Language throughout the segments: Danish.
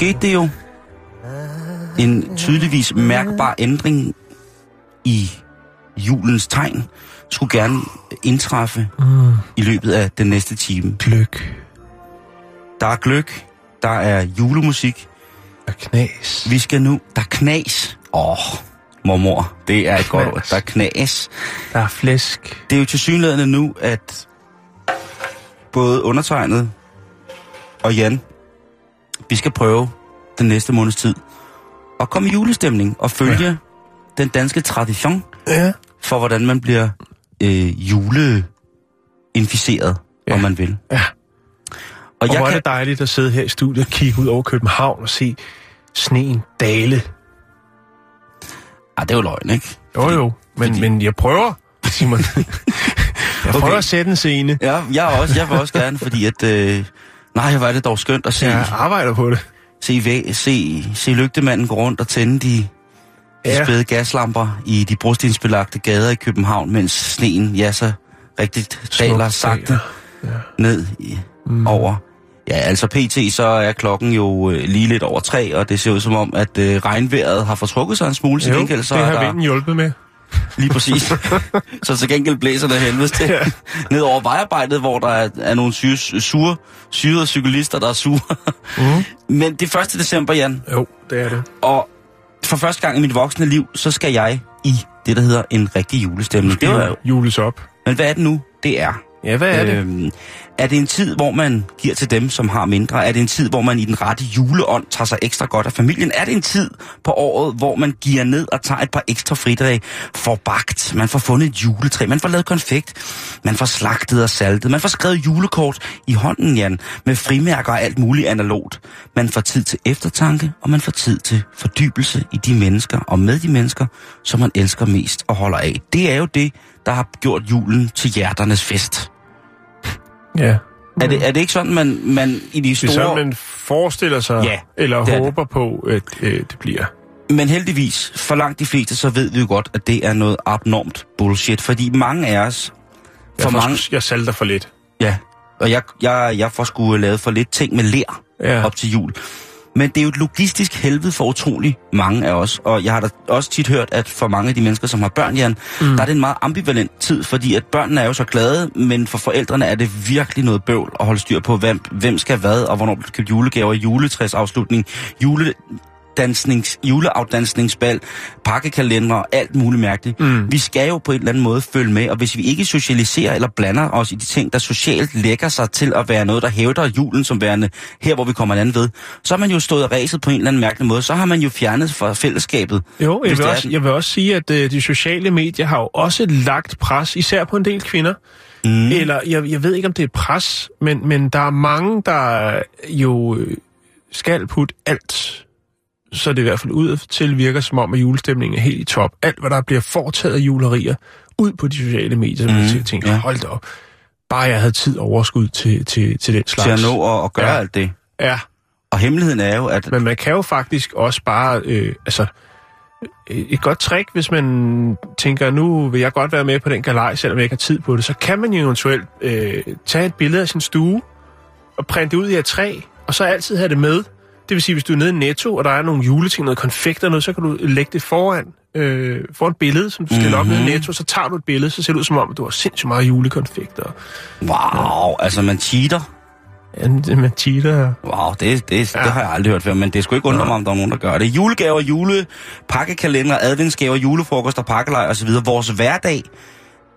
Skete det jo en tydeligvis mærkbar ændring i julens tegn. Skulle gerne indtræffe Mm. i løbet af den næste time. Gløk Der er gløk, der er julemusik. og knas. Vi skal nu... Der er knas. Åh, oh, mormor, det er et godt ord. Knas. Der er knas. Der er flæsk. Det er jo til synligheden nu, at både undertegnet og Jan, vi skal prøve den næste måneds tid at komme i julestemning og følge ja. den danske tradition Ja. for, hvordan man bliver øh, juleinficeret, ja. Om man vil. Ja. Og, Og jeg hvor er kan, det dejligt at sidde her i studiet og kigge ud over København og se sneen dale. ah, det er jo løgn, ikke? Jo jo, men, fordi- men jeg prøver, Simon. jeg prøver Okay. at sætte en scene. Ja, jeg, er også, jeg vil også gerne, fordi at... Øh, nej, hvor er det dog skønt at se, Jeg arbejder på det. Se, se, se lygtemanden gå rundt og tænde de, de Ja. spæde gaslamper i de brostensbelagte gader i København, mens sneen, ja, så rigtigt daler sagte Ja. ned i, mm. over. Ja, altså pt. så er klokken jo øh, lige lidt over tre, og det ser ud som om, at øh, regnvejret har fortrukket sig en smule. Til Jo, gengæld så det har der vinden hjulpet med. Lige præcis. så til gengæld blæser af helvedes til. Ja. Ned over vejarbejdet, hvor der er, er nogle syre, sure, syrede cyklister, der er sure. Mm. Men det er 1. december, Jan, Jo, det er det. og for første gang i mit voksne liv, så skal jeg i det, der hedder en rigtig julestemning. Det var jo, Jules op. men hvad er det nu? Det er. Ja, hvad er det? Øhm, er det en tid, hvor man giver til dem, som har mindre? Er det en tid, hvor man i den rette juleånd tager sig ekstra godt af familien? Er det en tid på året, hvor man giver ned og tager et par ekstra fridage, får bagt, man får fundet et juletræ, man får lavet konfekt, man får slagtet og saltet, man får skrevet julekort i hånden, Jan, med frimærker og alt muligt analogt. Man får tid til eftertanke, og man får tid til fordybelse i de mennesker og med de mennesker, som man elsker mest og holder af. Det er jo det, der har gjort julen til hjerternes fest. Ja. Er det, er det ikke sådan, man, man i de Det er store... sådan, man forestiller sig, Ja, eller det er det. håber på, at øh, det bliver. Men heldigvis, for langt de fleste, så ved vi jo godt, at det er noget abnormt bullshit. Fordi mange af os... Jeg, For får mange... jeg salter for lidt. Ja, og jeg, jeg, jeg får sgu lavet for lidt ting med lær Ja. op til jul. Men det er jo et logistisk helvede for utrolig mange af os. Og jeg har da også tit hørt, at for mange af de mennesker, som har børn, Jan, mm. der er det en meget ambivalent tid, fordi at børnene er jo så glade, men for forældrene er det virkelig noget bøvl at holde styr på, hvem, hvem skal hvad, og hvornår bliver købt julegaver, juletræsafslutning, jule dansnings, juleafdansningsbal, pakkekalender og alt muligt mærkeligt. Mm. Vi skal jo på en eller anden måde følge med, og hvis vi ikke socialiserer eller blander os i de ting, der socialt lægger sig til at være noget, der hævder julen som værende her, hvor vi kommer an ved, så har man jo stået og ræset på en eller anden mærkelig måde. Så har man jo fjernet fra fællesskabet. Jo, jeg vil, også, jeg vil også sige, at øh, de sociale medier har jo også lagt pres, især på en del kvinder. Mm. Eller, jeg, jeg ved ikke, om det er et pres, men, men der er mange, der jo øh, skal putte alt, så det i hvert fald ud til virker som om, at julestemningen er helt i top. Alt, hvad der bliver foretaget af julerier, ud på de sociale medier, så man mm, tænker, ja. hold da op, bare jeg havde tid og overskud til, til, til den slags. Til at nå at, at gøre ja. Ja. alt det. Ja, Og hemmeligheden er jo, at men man kan jo faktisk også bare, øh, altså, et godt trick, hvis man tænker, nu vil jeg godt være med på den galej, selvom jeg ikke har tid på det, så kan man jo eventuelt øh, tage et billede af sin stue og printe det ud i et træ, og så altid have det med. Det vil sige, hvis du er nede i Netto, og der er nogle juleting, noget konfekt og noget, så kan du lægge det foran, øh, foran et billede, som du stiller mm-hmm. op nede i Netto, så tager du et billede, så ser det ud som om, at du har sindssygt meget julekonfekter. wow, altså man cheater. Ja, man cheater. Wow, det, det, ja. Ja. det har jeg aldrig hørt før, men det skulle ikke undre mig, om der er nogen, der gør det. Julegaver, julepakkekalender, adventsgaver, julefrokoster, pakkelej osv. Vores hverdag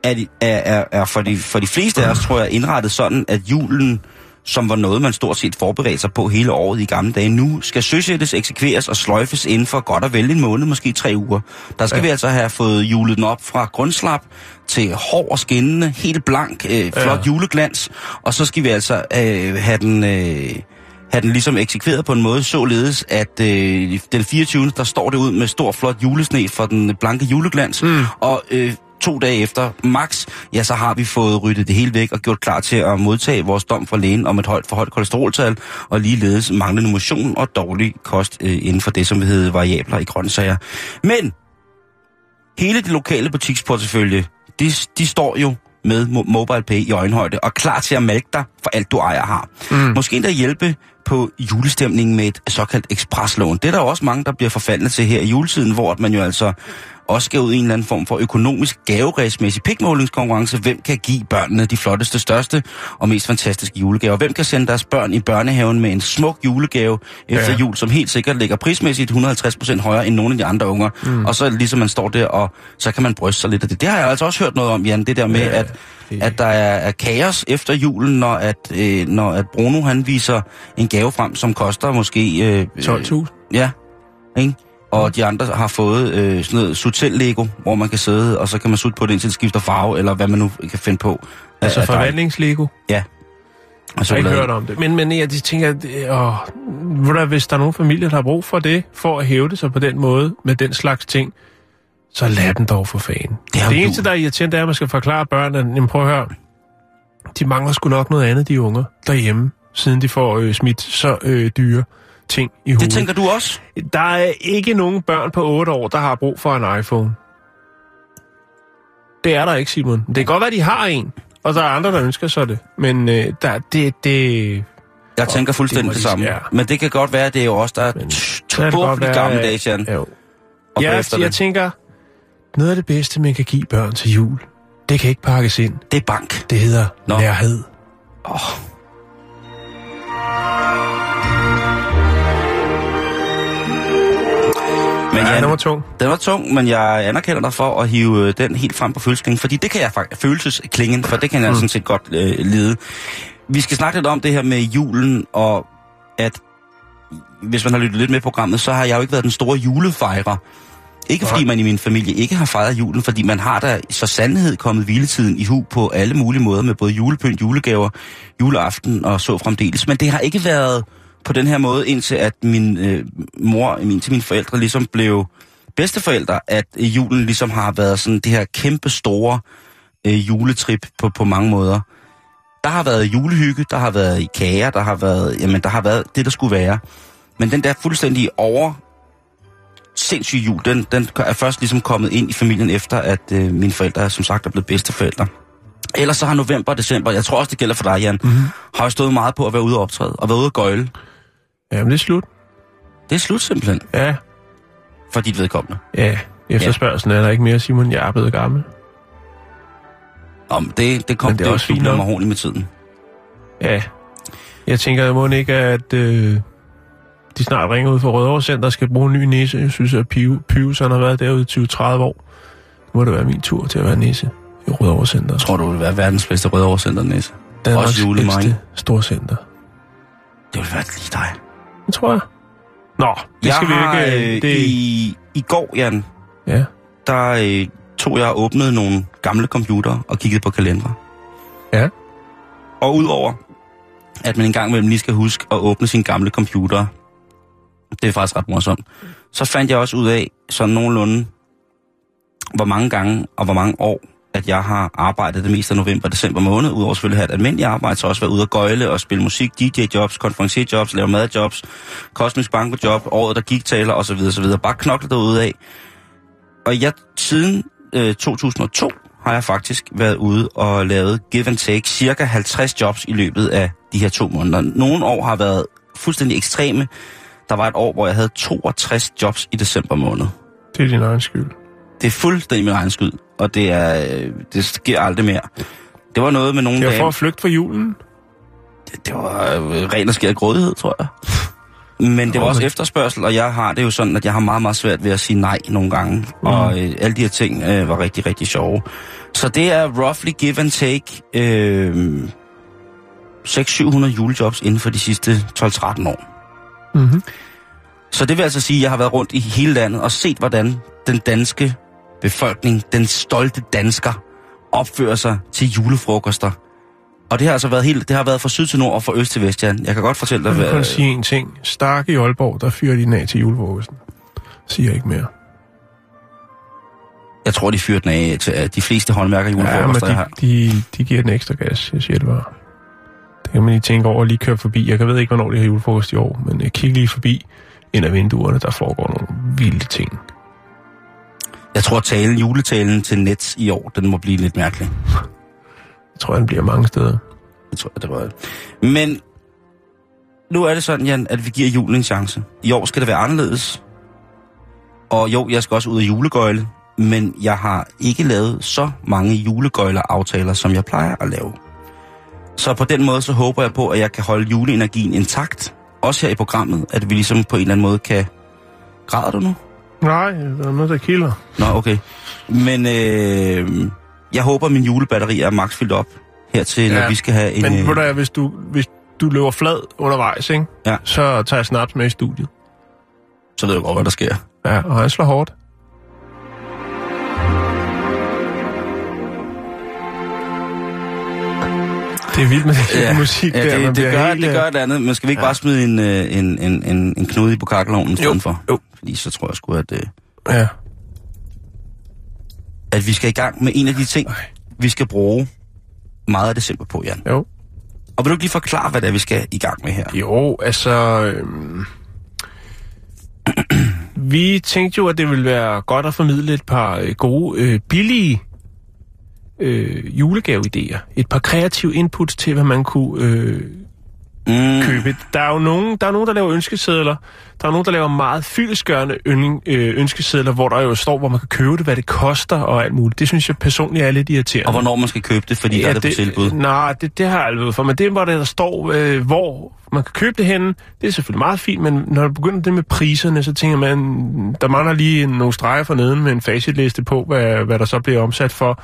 er, er, er, er for, de, for de fleste af os, tror jeg, indrettet sådan, at julen som var noget, man stort set forberedte sig på hele året i gamle dage. Nu skal søsættes, eksekveres og sløjfes inden for godt og vel en måned, måske tre uger. Der skal ja. vi altså have fået julet den op fra grundslap til hård og skinnende, helt blank, øh, flot ja. juleglans, og så skal vi altså øh, have den... Øh, have den ligesom eksekveret på en måde, således at øh, den 24. der står det ud med stor flot julesne for den blanke juleglans, mm. og øh, to dage efter max, ja, så har vi fået ryddet det hele væk og gjort klar til at modtage vores dom fra lægen om et højt for højt kolesteroltal, og ligeledes manglende motion og dårlig kost øh, inden for det, som vi hedder variabler i grøntsager. Men hele det lokale butiksportefølje, de, de står jo med MobilePay i øjenhøjde og klar til at mælke dig for alt du ejer har. Mm. Måske endda hjælpe på julestemningen med et såkaldt ekspreslån. Det er der også mange, der bliver forfaldende til her i juletiden, hvor man jo altså også skal ud i en eller anden form for økonomisk gaveræsmæssig pikmålingskonkurrence. Hvem kan give børnene de flotteste, største og mest fantastiske julegaver? Hvem kan sende deres børn i børnehaven med en smuk julegave efter ja. jul, som helt sikkert ligger prismæssigt 150% højere end nogle af de andre unger? Mm. Og så ligesom man står der, og så kan man bryste sig lidt af det. Det har jeg altså også hørt noget om, Jan, det der med, ja. at at der er, er kaos efter julen, når at, øh, når at Bruno han viser en gave frem, som koster måske... Øh, 12.000? Ja, ikke? Og de andre har fået øh, sådan noget sutel-lego, hvor man kan sidde, og så kan man sutte på det, indtil det skifter farve, eller hvad man nu kan finde på. Altså forvandlingslego? Ja. Og så jeg har ikke hørt om det. Men, men jeg de tænker, at åh, der, hvis der er nogle familier, der har brug for det, for at hæve det sig på den måde, med den slags ting, så lad den dog for fanden. Det, det eneste, du... der er irriterende, er, at man skal forklare børnene, at prøv at høre, de mangler sgu nok noget andet, de unger, derhjemme, siden de får øh, smidt så øh, dyre ting i hovedet. Det tænker du også? Der er ikke nogen børn på 8 år, der har brug for en iPhone. Det er der ikke, Simon. Det kan godt være, de har en, og der er andre, der ønsker sig det. Men øh, der, det, det... Jeg tænker fuldstændig det, det samme. Ja. Men det kan godt være, at det er jo også, der er to de gamle dage, Jan. Ja, jeg, jeg tænker, noget af det bedste, man kan give børn til jul, det kan ikke pakkes ind. Det er bank. Det hedder Nå. nærhed. Åh. Oh. Men ja, den var tung. Den var tung, men jeg anerkender dig for at hive øh, den helt frem på følelsesklingen, fordi det kan jeg faktisk, følelsesklingen, for det kan jeg mm. sådan set godt øh, lide. Vi skal snakke lidt om det her med julen, og at hvis man har lyttet lidt med programmet, så har jeg jo ikke været den store julefejrer. Ikke fordi man i min familie ikke har fejret julen, fordi man har da så sandhed kommet hviletiden i hu på alle mulige måder med både julepynt, julegaver, juleaften og så fremdeles. Men det har ikke været på den her måde, indtil at min øh, mor, min, til mine forældre ligesom blev bedsteforældre, at øh, julen ligesom har været sådan det her kæmpe store øh, juletrip på, på mange måder. Der har været julehygge, der har været i kager, der har været, jamen, der har været det, der skulle være. Men den der fuldstændig over sindssyge jul, den, den er først ligesom kommet ind i familien efter, at øh, mine forældre som sagt er blevet bedsteforældre. Ellers så har november og december, jeg tror også, det gælder for dig, Jan, mm-hmm. har jeg stået meget på at være ude og optræde, og være ude og gøjle. Jamen, det er slut. Det er slut simpelthen. Ja. For dit vedkommende. Ja, efterspørgselen ja. er der ikke mere, Simon. Jeg er blevet gammel. Om det, det kom Men det, det også fint ordentligt med tiden. Ja. Jeg tænker, jeg må ikke, at øh, de snart ringer ud for Rødovre Center og skal bruge en ny næse. Jeg synes, at Pius han har været derude i 20-30 år. Nu må det være min tur til at være næse i Rødovre Center. Tror du, det vil være verdens bedste Rødovre Center næse? Danmarks ældste storcenter. Det vil være lige dig. Det tror jeg. Nå, det jeg skal har, vi ikke... Øh, det... I, I går, Jan, ja. der øh, tog jeg og åbnede nogle gamle computer og kiggede på kalendere. Ja. Og udover, at man engang imellem lige skal huske at åbne sin gamle computer, det er faktisk ret morsomt, så fandt jeg også ud af, sådan nogenlunde, hvor mange gange og hvor mange år at jeg har arbejdet det meste af november og december måned, udover selvfølgelig at have et almindeligt arbejde, så også være ude og gøjle og spille musik, DJ-jobs, konferencierjobs, lave madjobs, kosmisk bankojob, året der gik taler osv. osv. Bare knokle derude af. Og jeg siden øh, 2002 har jeg faktisk været ude og lavet give and take cirka 50 jobs i løbet af de her to måneder. Nogle år har været fuldstændig ekstreme. Der var et år, hvor jeg havde 62 jobs i december måned. Det er din egen skyld. Det er fuldstændig min egen skyld og det, er, øh, det sker aldrig mere. Det var noget med nogle Det var for at flygte fra julen? Det, det var øh, ren og skær grådighed, tror jeg. Men det var også efterspørgsel, og jeg har det jo sådan, at jeg har meget, meget svært ved at sige nej nogle gange. Mm. Og øh, alle de her ting øh, var rigtig, rigtig sjove. Så det er roughly give and take. Øh, 600-700 julejobs inden for de sidste 12-13 år. Mm-hmm. Så det vil altså sige, at jeg har været rundt i hele landet og set, hvordan den danske befolkning, den stolte dansker, opfører sig til julefrokoster. Og det har altså været helt, det har været fra syd til nord og fra øst til vest, Jan. Jeg kan godt fortælle dig, Jeg kun hvad, sige en ting. Stark i Aalborg, der fyrer de den af til julefrokosten. Siger ikke mere. jeg tror, de fyrer den af til at de fleste håndværker Ja, men julefrokoster, jeg har. de, de, de giver den ekstra gas, jeg siger det bare. Det kan man lige tænke over og lige køre forbi. Jeg kan ved ikke, hvornår de har julefrokost i år, men jeg kigger lige forbi ind ad vinduerne, der foregår nogle vilde ting. Jeg tror, at talen, juletalen til Nets i år, den må blive lidt mærkelig. Jeg tror, den bliver mange steder. Det tror jeg, det var. Men nu er det sådan, Jan, at vi giver julen en chance. I år skal det være anderledes. Og jo, jeg skal også ud af julegøjle, men jeg har ikke lavet så mange julegøjler-aftaler, som jeg plejer at lave. Så på den måde, så håber jeg på, at jeg kan holde juleenergien intakt. Også her i programmet, at vi ligesom på en eller anden måde kan... Græder du nu? Nej, der er noget, der kilder. Nå, okay. Men øh, jeg håber, min julebatteri er max fyldt op hertil, ja. når vi skal have en... Men øh, ved du, hvis du, hvis du løber flad undervejs, ikke? Ja. så tager jeg snaps med i studiet. så ved jeg godt, hvad der sker. Ja, og han slår hårdt. Det er vildt med det ja, musik ja, der. det, man det, bliver gør, helt, det øh, gør det andet, men skal vi ikke ja. bare smide en, øh, en, en, en, en knude i bukakkelovnen for? jo. Fordi så tror jeg sgu, at, øh, Ja. at vi skal i gang med en af de ting, vi skal bruge meget af december på, Jan. Jo. Og vil du ikke lige forklare, hvad det er, vi skal i gang med her? Jo, altså... Øhm, vi tænkte jo, at det ville være godt at formidle et par øh, gode, øh, billige øh, julegaveidéer. Et par kreative inputs til, hvad man kunne øh, Mm, købe. Der er jo nogen, der, er nogen, der laver ønskesedler. Der er nogen, der laver meget fyldesgørende øh, ønskesedler, hvor der jo står, hvor man kan købe det, hvad det koster og alt muligt. Det synes jeg personligt er lidt irriterende. og hvornår man skal købe det, fordi ja, der er det på tilbud. Nej, det, det har jeg aldrig for, men det, hvor der, der står, øh, hvor man kan købe det henne, det er selvfølgelig meget fint, men når du begynder det med priserne, så tænker man, der mangler lige nogle streger for neden med en facitliste på, hvad, hvad der så bliver omsat for,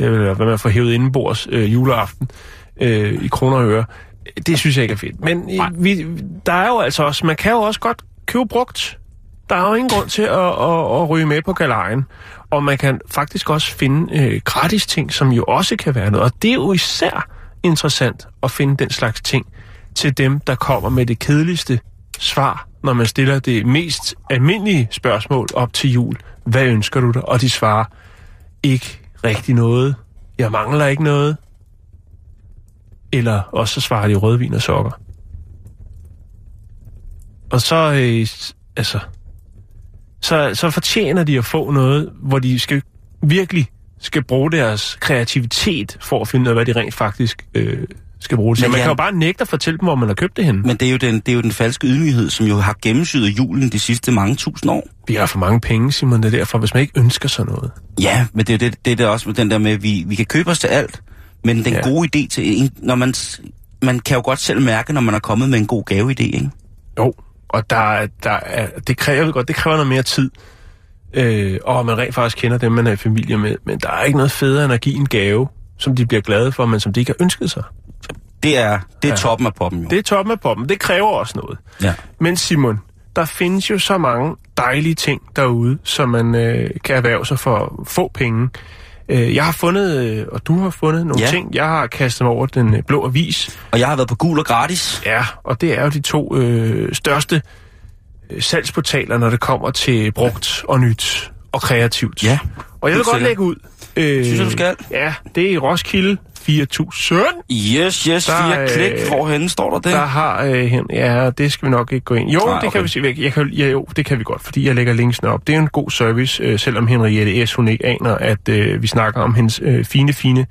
øh, hvad man får hævet indenbords øh, juleaften øh, i kroner og øre. Det synes jeg ikke er fedt. Men vi, der er jo altså også, man kan jo også godt købe brugt. Der er jo ingen grund til at, at, at ryge med på galejen. Og man kan faktisk også finde øh, gratis ting, som jo også kan være noget. Og det er jo især interessant at finde den slags ting til dem, der kommer med det kedeligste svar, når man stiller det mest almindelige spørgsmål op til jul. Hvad ønsker du dig? Og de svarer, ikke rigtig noget. Jeg mangler ikke noget. Eller også så svarer de rødvin og sokker. Og så, øh, altså, så, så fortjener de at få noget, hvor de skal virkelig skal bruge deres kreativitet for at finde ud af, hvad de rent faktisk øh, skal bruge det. Men Man Jan- kan jo bare nægte at fortælle dem, hvor man har købt det henne. Men det er, jo den, det er jo den falske ydmyghed, som jo har gennemsyret julen de sidste mange tusind år. Vi har for mange penge, Simon, det er derfor, hvis man ikke ønsker sig noget. Ja, men det er jo det, det er det også med den der med, at vi, vi kan købe os til alt, men den Ja. gode idé til en, når man, man kan jo godt selv mærke, når man er kommet med en god gaveidé, ikke? Jo, og der, er- der er, det kræver godt, det kræver noget mere tid. Øh, og man rent faktisk kender dem, man er i familie med. Men der er ikke noget federe end at give en gave, som de bliver glade for, men som de ikke har ønsket sig. Det er, det er Ja. toppen af poppen, jo. Det er toppen af poppen. Det kræver også noget. Ja. Men Simon, der findes jo så mange dejlige ting derude, som man øh, kan erhverve sig for få penge. Øh, jeg har fundet, øh, og du har fundet nogle Ja. ting. Jeg har kastet mig over den øh, blå avis. Og jeg har været på gul og gratis. Ja, og det er jo de to øh, største øh, salgsportaler, når det kommer til brugt og nyt og kreativt. Ja, og jeg vil godt lægge ud. Øh, Synes jeg, du skal? Ja, det er i Roskilde 4000. Yes, yes, Der, fire øh, klik. Hvorhenne står der det? Der har øh, hen, ja, det skal vi nok ikke gå ind. Jo, Nej, det kan okay. vi se. Jeg kan, ja, jo, det kan vi godt, fordi jeg lægger linksene op. Det er en god service, øh, selvom Henriette S. hun ikke aner, at øh, vi snakker om hendes øh, fine, fine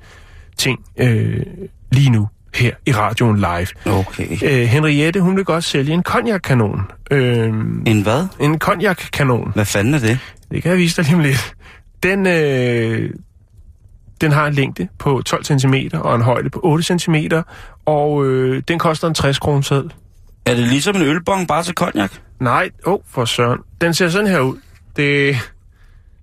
ting øh, lige nu her i radioen live. Okay. Øh, Henriette, hun vil godt sælge en cognac-kanon. Øh, En hvad? en cognac-kanon. Hvad fanden er det? Det kan jeg vise dig lige om lidt. Den, øh, den har en længde på 12 cm og en højde på 8 cm, og øh, den koster en 60 kroner seddel. Er det ligesom en ølbong bare til cognac? Nej, åh, oh, for søren. Den ser sådan her ud. Det,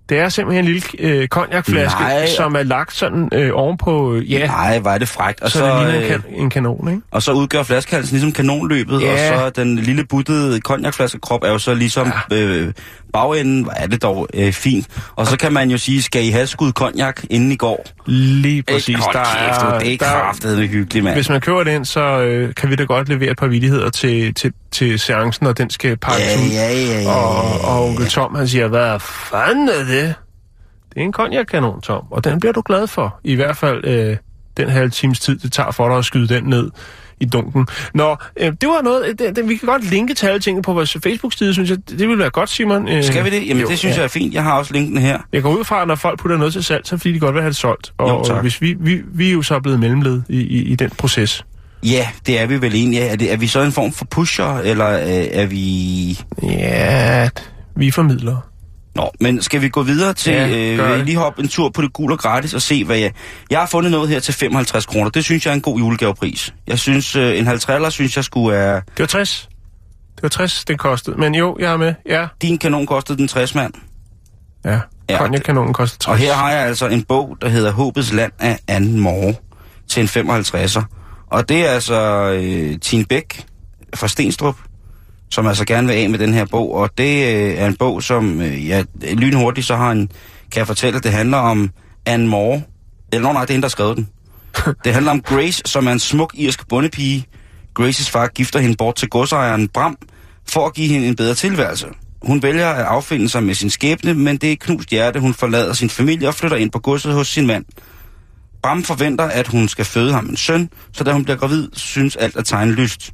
Det er simpelthen en lille øh, konjakflaske, Nej. som er lagt sådan øh, ovenpå, øh, ja, Nej, hvor er det frækt. Og så, så, det ligner en, øh, kan, en kanon, ikke? og så udgør flaskehalsen ligesom kanonløbet, Ja. og så den lille buttede konjakflaskekrop er jo så ligesom ja. øh, bagenden, hvor er det dog øh, fint. Og så kan man jo sige, skal I have skud konjak inden i går? Lige præcis. Hold Der kæft, er, det er kraftedeme hyggeligt, mand. hvis man køber den, så øh, kan vi da godt levere et par vidigheder til, til, til seancen, og den skal pakkes Ja, ud. ja, ja, ja, Og, og onkel Tom, han siger, hvad fanden er det? Det er en konjakkanon, Tom, og den bliver du glad for. I hvert fald øh, den halve times tid, det tager for dig at skyde den ned i dunken. Nå, øh, det var noget, det, det, vi kan godt linke til alle tingene på vores Facebook-side, synes jeg. Det ville være godt, Simon. Øh, Skal vi det? Jamen, jo, det synes ja. jeg er fint. Jeg har også linken her. Jeg går ud fra, at når folk putter noget til salg, så er det fordi de godt vil have det solgt. Og, Jo, tak. og hvis vi, vi, vi er jo så blevet mellemled i, i, i den proces. Ja, det er vi vel egentlig. Er, det, er vi så en form for pusher, eller øh, er vi... Ja, vi formidler. Nå, men skal vi gå videre til... Ja, øh, lige hoppe en tur på det gule og gratis og se, hvad jeg... Jeg har fundet noget her til 55 kroner. Det synes jeg er en god julegavepris. Jeg synes, øh, en 50 synes jeg skulle er... Det var 60. Det var 60, det kostede. Men jo, jeg er med. Ja. Din kanon kostede den 60 mand. Ja. Ja, Konjakanonen koster 60. Og her har jeg altså en bog, der hedder Håbets Land af Anne Moore til en 55'er. Og det er altså øh, Tine Bæk fra Stenstrup, som altså gerne vil af med den her bog. Og det øh, er en bog, som øh, ja, lynhurtigt så har en, kan jeg fortælle, at det handler om Anne Moore. Eller nå, nej, det er hende, der har skrevet den. det handler om Grace, som er en smuk irsk bondepige. Graces far gifter hende bort til godsejeren Bram for at give hende en bedre tilværelse. Hun vælger at affinde sig med sin skæbne, men det er knust hjerte, hun forlader sin familie og flytter ind på godset hos sin mand. Bram forventer, at hun skal føde ham en søn, så da hun bliver gravid, synes alt at tegne lyst.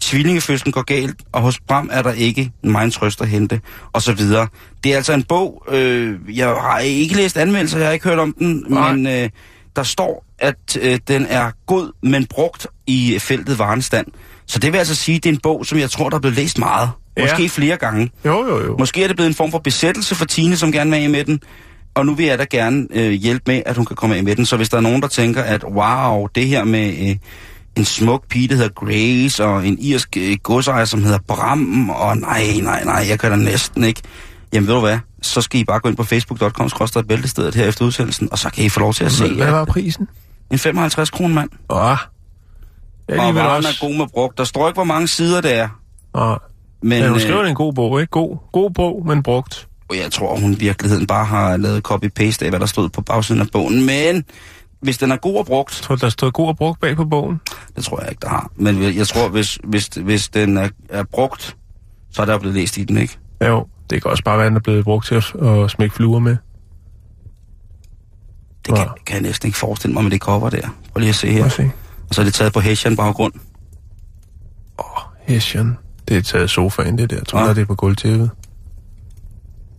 Tvillingefødslen går galt, og hos Bram er der ikke meget trøst at hente, og så videre. Det er altså en bog, øh, jeg har ikke læst anmeldelser, jeg har ikke hørt om den, Nej. men øh, der står, at øh, den er god, men brugt i feltet varenstand. Så det vil altså sige, at det er en bog, som jeg tror, der er blevet læst meget. Ja. Måske flere gange. Jo, jo, jo. Måske er det blevet en form for besættelse for Tine, som gerne vil af med den. Og nu vil jeg da gerne øh, hjælpe med, at hun kan komme af med den. Så hvis der er nogen, der tænker, at wow, det her med øh, en smuk pige, der hedder Grace, og en irsk øh, godsejer, som hedder Bram, og nej, nej, nej, jeg kan da næsten ikke. Jamen ved du hvad, så skal I bare gå ind på facebook.com, skråstrej bæltestedet her efter udsendelsen, og så kan I få lov til at se Hvad var prisen? en 55 kroner mand. Åh. Og Alligevel varen også. er god med brugt. Der står ikke, hvor mange sider det er. Åh. Men, Men hun øh, skriver en god bog, ikke? God, god bog, men brugt. Og jeg tror, hun i virkeligheden bare har lavet copy-paste af, hvad der stod på bagsiden af bogen. Men hvis den er god og brugt, tror, der stod god og brugt bag på bogen. det tror jeg ikke, der har. Men jeg tror, hvis, hvis, hvis den er, er brugt, så er der blevet læst i den, ikke? Jo, det kan også bare være, at den er blevet brugt til at, at smække fluer med. Det kan, kan jeg næsten ikke forestille mig med det cover der. Prøv lige at se her. se. Og så er det taget på Hessian baggrund. Hessian. Det er taget sofaen, det der. Jeg tror, ja. det er på gulvtæppet.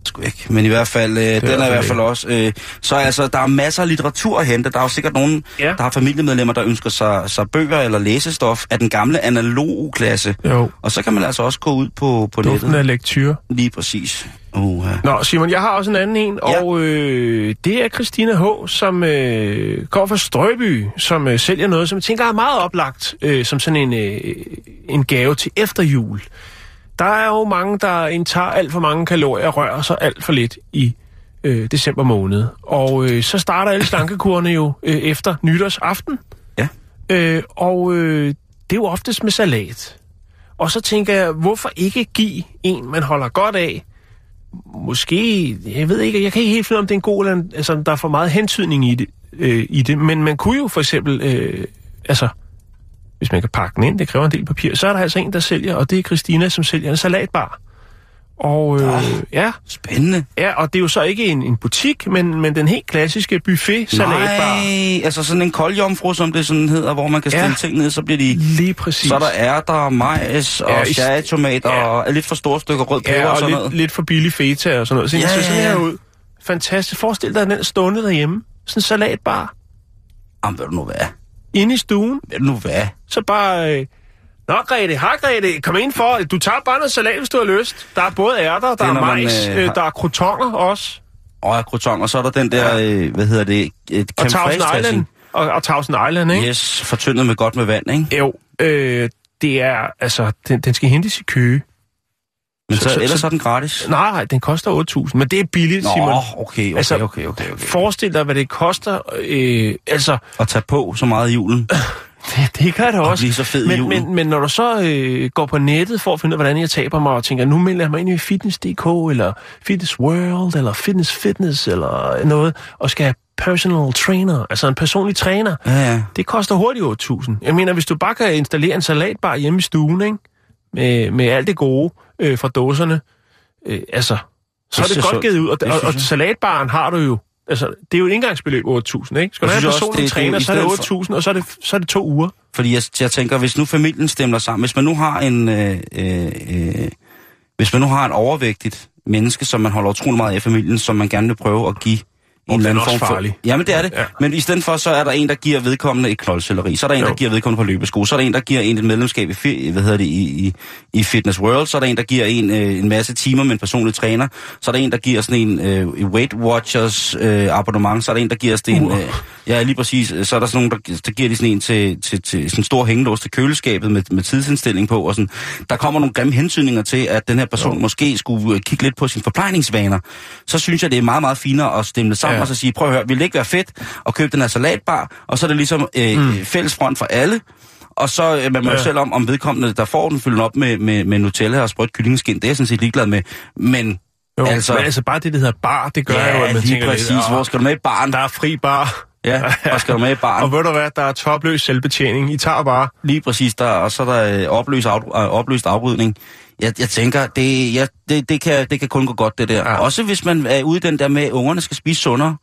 Sgu ikke. Men i hvert fald, øh, den er i hvert fald også... Øh, så altså, der er masser af litteratur at hente. Der er jo sikkert nogen, Ja. der har familiemedlemmer, der ønsker sig, sig bøger eller læsestof af den gamle analogklasse. Jo, Og så kan man altså også gå ud på, på duften nettet. af lektyr. Lige præcis. Uh, Nå, Simon, jeg har også en anden en, Ja. og øh, det er Christina H., som øh, kommer fra Strøby, som øh, sælger noget, som jeg tænker er meget oplagt, øh, som sådan en, øh, en gave til efter jul. Der er jo mange, der indtager alt for mange kalorier og rører sig alt for lidt i øh, december måned. Og øh, så starter alle slankekurene jo øh, efter nytårsaften. Ja. Øh, og øh, det er jo oftest med salat. Og så tænker jeg, hvorfor ikke give en, man holder godt af, måske, jeg ved ikke, jeg kan ikke helt finde om det er en god, eller en, altså, der er for meget hentydning i det, øh, i det, men man kunne jo for eksempel, øh, altså, hvis man kan pakke den ind, det kræver en del papir, så er der altså en, der sælger, og det er Christina, som sælger en salatbar. Og øh, ja, Spændende. ja, og det er jo så ikke en, en butik, men, men den helt klassiske buffet salatbar. Nej, altså sådan en koldjomfru, som det sådan hedder, hvor man kan stille Ja. ting ned, så bliver de... Lige præcis. Så er der majs og Ja, cherrytomater ja. og lidt for store stykker rød peber ja, og og sådan lidt, noget. lidt for billig feta og sådan noget. Så ja, Ja, ja, her ud. Fantastisk. Forestil dig den stående derhjemme. Sådan en salatbar. Jamen, ved du nu hvad? Inde i stuen. Nu hvad? Så bare... Øh, Nå, Grete, hej Grete, kom ind for. Du tager bare noget salat, hvis du har lyst. Der er både ærter, der er, er når man, majs, øh, øh, har- der er crotonger også. Og ja, croton, og så er der den der, øh, hvad hedder det, et Og Thousand Island. Og, og Thousand Island, ikke? Yes, fortyndet med godt med vand, ikke? Jo, øh, det er, altså, den, den skal hentes i Køge. Men så, Så- så- ellers så- er den gratis. Nej, nej, den koster 8.000, men det er billigt, Nå, Simon. okay, okay, Altså, okay, okay, okay. Forestil dig, hvad det koster. Øh, altså, At tage på så meget i julen. det, det gør det også. blive så fed men, men, men når du så øh, går på nettet for at finde ud af, hvordan jeg taber mig, og tænker, nu melder jeg mig ind i Fitness.dk, eller Fitness World, eller Fitness Fitness, eller noget, og skal have personal trainer, altså en personlig træner, Ja, ja. det koster hurtigt 8.000. Jeg mener, hvis du bare kan installere en salatbar hjemme i stuen, ikke? Med, med alt det gode øh, fra dåserne, øh, altså, så er Det godt så- givet ud. Og, og, og jeg. salatbaren har du jo, altså, det er jo et indgangsbeløb 8.000, ikke? Skal du Jeg have en synes også, personlig det- det er jo træner, så er det stedet 8.000, og så er det, så er det to uger. Fordi jeg, jeg tænker, hvis nu familien stemmer sammen, hvis man nu har en, øh, øh, øh, hvis man nu har et overvægtigt menneske, som man holder utrolig meget af i familien, som man gerne vil prøve at give en den eller anden form for... farlig. Jamen det er det. Ja. Men i stedet for, så er der en, der giver vedkommende et knoldcelleri. Så er der en, Jo. der giver vedkommende på løbesko. Så er der en, der giver en et medlemskab i, hvad hedder det, i, i, i Fitness World. Så er der en, der giver en øh, en masse timer med en personlig træner. Så er der en, der giver sådan en øh, Weight Watchers øh, abonnement. Så er der en, der giver sådan en... Øh, ja, lige præcis. Så er der sådan nogle, der, der giver de sådan en til, til, til sådan en stor hængelås til køleskabet med, med tidsindstilling på. Og sådan. Der kommer nogle grimme hensynninger til, at den her person jo. måske skulle øh, kigge lidt på sine forplejningsvaner. Så synes jeg, det er meget, meget finere at stemme det sammen Ja. og så sige, prøv at høre, vil det ikke være fedt at købe den her salatbar? Og så er det ligesom øh, mm. fælles front for alle. Og så øh, man må ja. Selv om, om vedkommende, der får den, fylder op med, med, med Nutella og sprødt kyllingeskin. Det er jeg sådan set ligeglad med. Men Jo, altså, men altså bare det, der hedder bar, det gør ja, jo, at man lige tænker præcis. lidt, Hvor "Åh, skal du med i baren? der er fri bar. Ja, og skal du med i baren? Og ved du hvad, der er topløs selvbetjening. I tager bare. Lige præcis, der, og så er der øh, opløst, af, øh, opløst afbrydning. Jeg, jeg tænker, det, jeg, det, det, kan, det kan kun gå godt, det der. Ja. Også hvis man er ude i den der med, at ungerne skal spise sundere.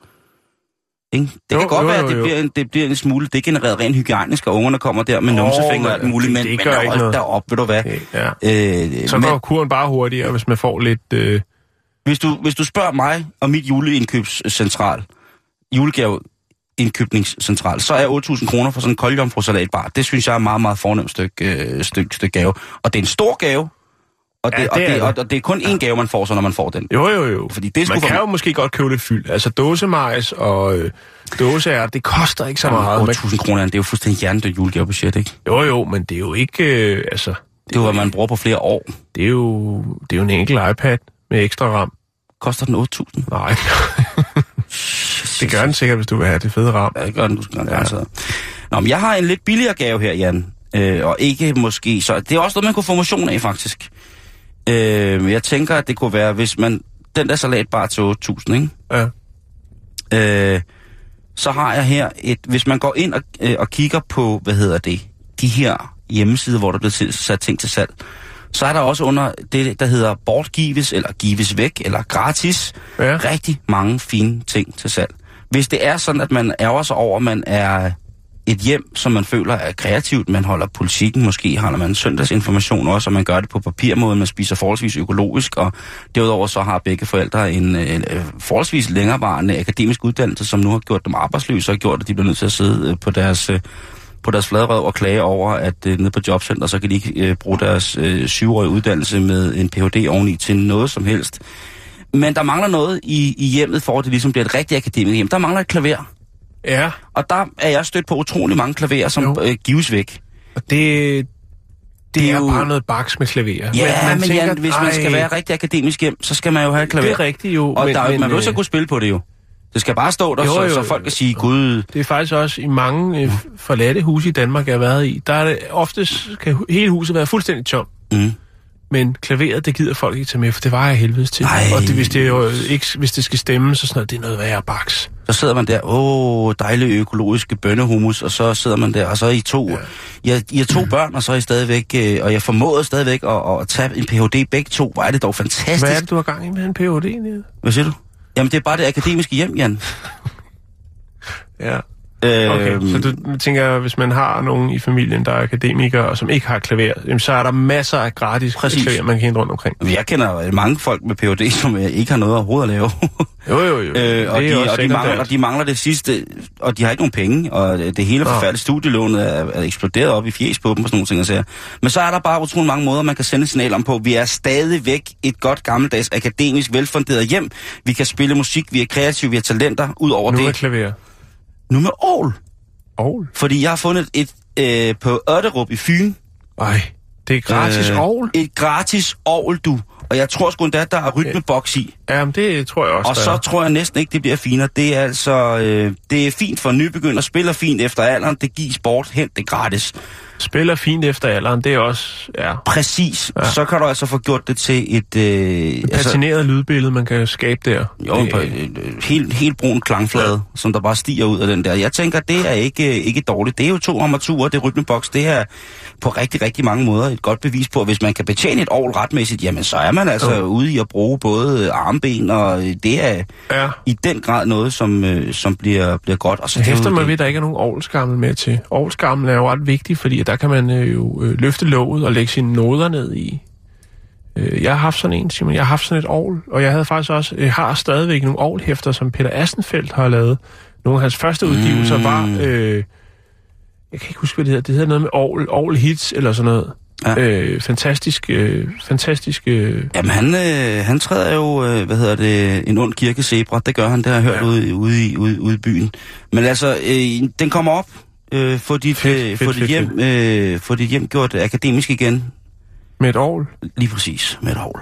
Ikke? Det Jo, kan godt jo, være, at det jo. bliver, en, det bliver en smule degenereret rent hygiejnisk, og ungerne kommer der med Åh, numsefinger og alt muligt, det- men, det men gør ikke hold noget. derop, ved du hvad. Okay, ja. Øh, Så men, går kuren bare hurtigere, hvis man får lidt... Øh, hvis, du, hvis du spørger mig og mit juleindkøbscentral, julegave indkøbningscentral, så er 8.000 kroner for sådan en koldjomfru-salatbar. Det synes jeg er et meget, meget fornemt stykke, øh, stykke, stykke gave. Og det er en stor gave, og det, Ja, ja, og, det er det, og, det. og det er kun én gave, man får så, når man får den. jo, jo, jo. Fordi det man for- kan jo måske godt købe lidt fyld. Altså dåsemajs og øh, dåseær, det koster ikke så meget. Man, 8.000 kroner, det er jo fuldstændig hjernedødt julegavebudget, ikke? jo, jo, men det er jo ikke... Øh, altså, Det er jo, hvad man bruger på flere år. det er jo, det er jo en enkelt iPad med ekstra ram. Koster den 8.000? Nej. det gør den sikkert, hvis du vil have det fede ram. Ja, det gør den, du skal ja. altså. Nå, men jeg har en lidt billigere gave her, Jan. Øh, og ikke måske... Så det er også noget, man kunne få motion af, faktisk. Øh, jeg tænker, at det kunne være, hvis man... Den der salat bare til 8.000, ikke? Ja. Øh, så har jeg her et... Hvis man går ind og, øh, og kigger på, hvad hedder det, de her hjemmesider, hvor der bliver til- sat ting til salg, så er der også under det, der hedder bortgives, eller gives væk, eller gratis, Ja. rigtig mange fine ting til salg. Hvis det er sådan, at man ærger sig over, at man er et hjem, som man føler er kreativt, man holder politikken, måske holder man søndagsinformation også, og man gør det på papirmåde, man spiser forholdsvis økologisk, og derudover så har begge forældre en, en, øh, forholdsvis længerevarende akademisk uddannelse, som nu har gjort dem arbejdsløse, og gjort, at de bliver nødt til at sidde øh, på deres, øh, på deres fladrøv og klage over, at øh, nede på jobcenter, så kan de ikke øh, bruge deres øh, syvårige uddannelse med en Ph.D. oveni til noget som helst. Men der mangler noget i, i hjemmet, for at det ligesom bliver et rigtigt akademisk hjem. Der mangler et klaver. Ja, Og der er jeg stødt på utrolig mange klaverer, som Jo. øh, gives væk. og det, det, Det er er jo- bare noget baks med klaver. Ja, men, men tænker, Jan, hvis man skal være rigtig akademisk hjem, så skal man jo have et klaver. Det er rigtigt jo. Og men, der, men, man vil jo så øh, kunne spille på det jo. Det skal bare stå der, Jo, så, jo, så folk kan sige, gud, Det er faktisk også i mange øh, forladte huse i Danmark, jeg har været i. Der er det oftest kan hele huset være fuldstændig tom. mm, Men klaveret, det gider folk ikke tage med, for det var jeg helvedes til. Ej. Og det, hvis, det jo ikke, hvis det skal stemme, så sådan noget, det er noget værre baks. så sidder man der, åh, dejlig økologiske bønnehumus, og så sidder man der, og så er I to, ja. I, I er to børn, og så er I stadigvæk, øh, og jeg formåede stadigvæk at, at tage en Ph.D. begge to. Hvor er det dog fantastisk. Hvad er det, du har gang i med en Ph.D. Niels? Hvad siger du? Jamen, det er bare det akademiske hjem, Jan. Ja. Øh, Okay, så du tænker, hvis man har nogen i familien, der er akademikere, og som ikke har klaver, jamen, så er der masser af gratis Præcis. klaver, man kan hente rundt omkring. Jeg kender mange folk med Ph.D., som øh, ikke har noget overhovedet at lave. Jo, jo, jo. øh, og, er de, og, de mangler, og de mangler det sidste, og de har ikke nogen penge, og det hele forfærdelige studielånet er, er eksploderet op i fjes på dem og sådan nogle ting. Og sager. Men så er der bare utrolig mange måder, man kan sende signal om på. Vi er stadigvæk et godt gammeldags akademisk velfunderet hjem. Vi kan spille musik, vi er kreative, vi har talenter. Udover Nu er det, klaver. Nu med Aarhus. Aarhus. Fordi jeg har fundet et øh, på Ørterup i Fyn, Ej, det er gratis Øh, Aarhus. Et gratis ovl, du. Og jeg tror sgu endda, at der er rytmeboks i. Jamen, det tror jeg også, Og så er. tror jeg næsten ikke, det bliver finere. Det er altså, øh, det er fint for nybegynder, spiller fint efter alderen, det giver sport, hent det gratis. Spiller fint efter alderen, det er også... Ja, Præcis. Ja. Ja. Så kan du altså få gjort det til et... Øh, et patineret lydbillede, man kan skabe der. Jo, det, et, et, helt, helt brun klangflade, ja. som der bare stiger ud af den der. Jeg tænker, det er ikke, ikke dårligt. Det er jo to armaturer, det rytmeboks. Det er på rigtig, rigtig mange måder et godt bevis på, at hvis man kan betjene et ovl retmæssigt, jamen så er man altså Jo. ude i at bruge både armben, og det er ja. i den grad noget, som, øh, som bliver, bliver godt. Og så er hæfter det- ved, at der ikke er nogen ovlskammel med til. Ovlskammel er jo ret vigtig, fordi der kan man øh, jo øh, løfte låget og lægge sine noder ned i. Øh, jeg har haft sådan en, Simon. Jeg har haft sådan et ovl, og jeg havde faktisk også, jeg har stadigvæk nogle ovlhæfter, som Peter Astenfeldt har lavet. Nogle af hans første udgivelser Mm. var, øh, jeg kan ikke huske, hvad det hedder, det hedder noget med ovl, ovl hits eller sådan noget. Ja. Øh, fantastisk, øh, fantastisk, øh, Jamen han, øh, han træder jo, øh, hvad hedder det, en ond kirkesebra. Det gør han, det har jeg hørt Ja. ude, ude, i, ude, ude i byen. Men altså, øh, den kommer op. Øh, få dit, Fedt, øh, fedt, få dit fedt, hjem, øh, få dit hjem gjort akademisk igen. med et ovl. Lige præcis, med et hovl.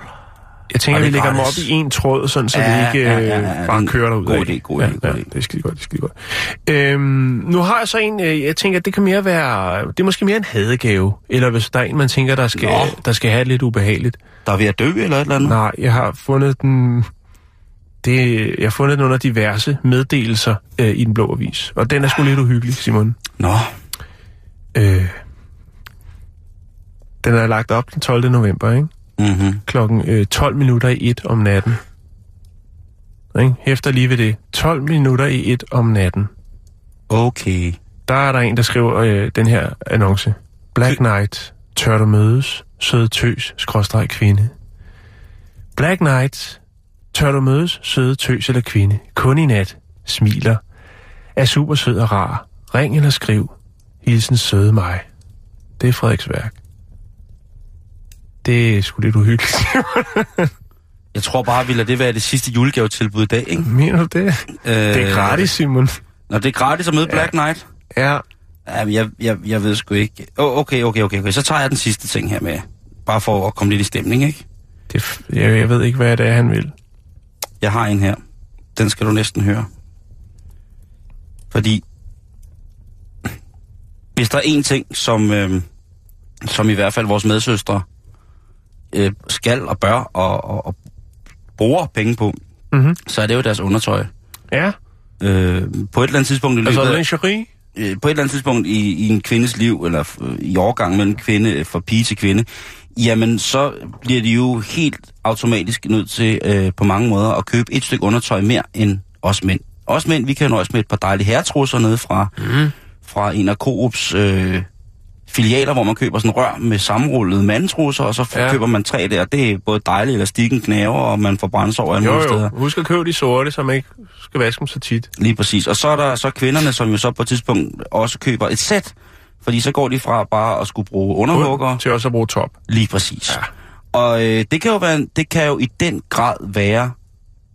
Jeg tænker, vi er lægger dem op i en tråd, sådan, så Ja, vi ikke ja, øh, ja, ja, ja. bare Det er kører derud. god idé, god ja, idé, ja, idé. det er skide godt, det er skide godt. Øhm, nu har jeg så en, øh, jeg tænker, det kan mere være, det er måske mere en hadegave, eller hvis der er en, man tænker, der skal, Nå. der skal have lidt ubehageligt. Der er ved at dø eller et eller andet? Nej, jeg har fundet den, det, jeg har fundet den under diverse meddelelser øh, i den blå avis, og den er sgu lidt uhyggelig, Simon. Nå, Øh, den er lagt op den 12. november, ikke? Mm-hmm. klokken øh, 12 minutter i et om natten. Ikke? Hæfter lige ved det. 12 minutter i et om natten. okay. Der er der en, der skriver øh, den her annonce. Black Knight, tør du mødes, søde tøs, skråstreg kvinde. Black Knight, tør du mødes, søde tøs eller kvinde. Kun i nat, smiler. Er super sød og rar. Ring eller skriv. Hilsen søde mig. Det er Frederiks værk. Det er sgu lidt uhyggeligt. Jeg tror bare, vi lader det være det sidste julegavetilbud i dag, ikke? Mener du det? Øh, Det er gratis, Simon. Når det er gratis at møde Black Knight? Ja. Jamen, jeg, jeg, jeg ved sgu ikke. Oh, okay, okay, okay, okay. Så tager jeg den sidste ting her med. Bare for at komme lidt i stemning, ikke? Det, jeg, jeg ved ikke, hvad det er, han vil. Jeg har en her. Den skal du næsten høre. Fordi... Hvis der er en ting, som, øh, som i hvert fald vores medsøstre øh, skal og bør og, og, og bruger penge på, Mhm. så er det jo deres undertøj. Ja. Øh, på et eller andet tidspunkt i løbet Altså lingerie? øh, på et eller andet tidspunkt i, i en kvindes liv, eller øh, i overgang mellem kvinde, øh, fra pige til kvinde, jamen så bliver de jo helt automatisk nødt til øh, på mange måder at købe et stykke undertøj mere end os mænd. Os mænd, vi kan nøjes med et par dejlige herretrusser nede fra, mm. fra en af Coops øh, filialer, hvor man køber sådan rør med sammenrullede mandtrusser, og så Ja. køber man tre der. Det er både dejligt, elastikken knæver, og man får brændsår Jo, mulige steder. jo. Husk at købe de sorte, så man ikke skal vaske dem så tit. Lige præcis. Og så er der så kvinderne, som jo så på et tidspunkt også køber et sæt, fordi så går de fra bare at skulle bruge underhugger. Til også at bruge top. Lige præcis. Ja. Og øh, det, kan jo være, det kan jo i den grad være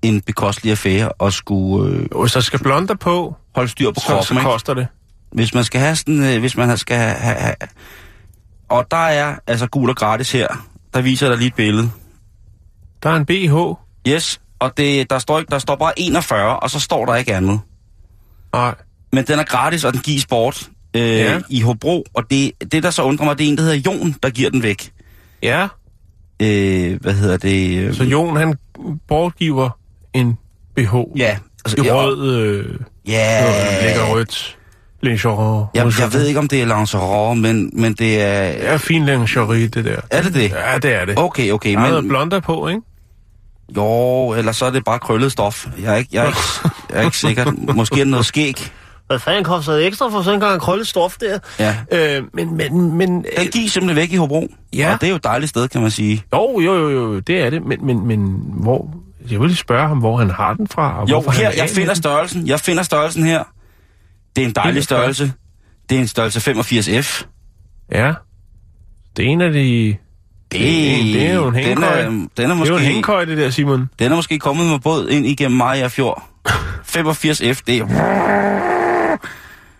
en bekostelig affære at skulle øh, Og hvis der skal blonder på, holde styr på så, kroppen. så ikke? koster det. Hvis man skal have sådan, øh, hvis man skal have, have. Og der er altså gul og gratis her. Der viser der lige et billede. Der er en BH. Yes, og det, der, står der står bare 41, og så står der ikke andet. Nej. Men den er gratis, og den gives bort øh, Ja. i Hobro. Og det, det, der så undrer mig, det er en, der hedder Jon, der giver den væk. Ja. Øh, hvad hedder det? Øh, Så Jon, han bortgiver en BH. Ja. Altså, I rød, øh, Ja. øh, lækker rødt. Lingerie. Jeg, jeg ved ikke, om det er Lancerot, men, men det er... Ja, fin lingerie, det der. Er det det? Ja, det er det. Okay, okay, Der er noget men... blonder på, ikke? Jo, eller så er det bare krøllet stof. Jeg er ikke, jeg er ikke, jeg er ikke sikker. Måske er det noget skæg. Hvad fanden koster det ekstra for sådan en gang krøllet stof der? Ja. Øh, men, men, men... Den gives simpelthen væk i Hobro. Ja. Og det er jo et dejligt sted, kan man sige. Jo, jo, jo, jo, det er det, men, men, men hvor... Jeg vil lige spørge ham, hvor han har den fra, og Jo, her, er jeg finder den. størrelsen. Jeg finder størrelsen her. Det er en dejlig 41. størrelse. Det er en størrelse 85F. Ja. Det er en af de... Det, det er jo en den er, den er Det er jo en måske, hængekøj, det der, Simon. den er måske kommet med båd ind igennem Maja Fjord. 85F, det er...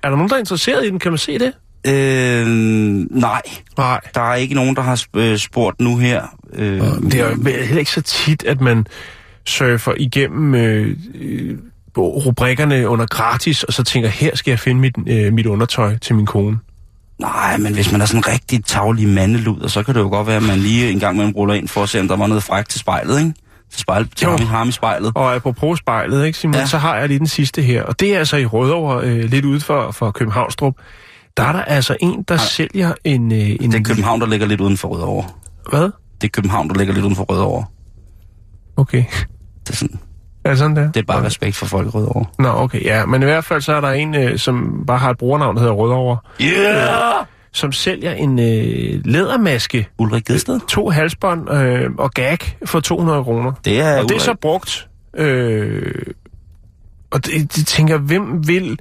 Er der nogen, der er interesseret i den? Kan man se det? Øh, nej, Nej. der er ikke nogen, der har øh, spurgt nu her. Øh, Det er jo heller ikke så tit, at man surfer igennem øh, øh, rubrikkerne under gratis, og så tænker, her skal jeg finde mit, øh, mit undertøj til min kone. Nej, men hvis man er sådan en rigtig tavlig mandelud, så kan det jo godt være, at man lige en gang mellem ruller ind for at se, om der var noget frækt til spejlet, ikke? Til, spejl, til Jo. ham, i- ham i spejlet. Og apropos spejlet, ikke, Simon, Ja. så har jeg lige den sidste her. Og det er altså i Rødovre, øh, lidt ude for, for Københavnstrup. Der er der altså en, der sælger en... Øh, en Det er København, der ligger lidt uden for Rødovre. Hvad? Det er København, der ligger lidt uden for Rødovre. Okay. Det er, sådan, Er det sådan der? det er bare respekt for folk Rødovre. Nå, okay, ja. Men i hvert fald så er der en, øh, som bare har et brugernavn, der hedder Rødovre, Yeah! som sælger en øh, lædermaske, Ulrik Gedsted? to halsbånd øh, og gag for 200 kroner. Det er Og det er Ulrik. så brugt. Øh, og det, de tænker, hvem vil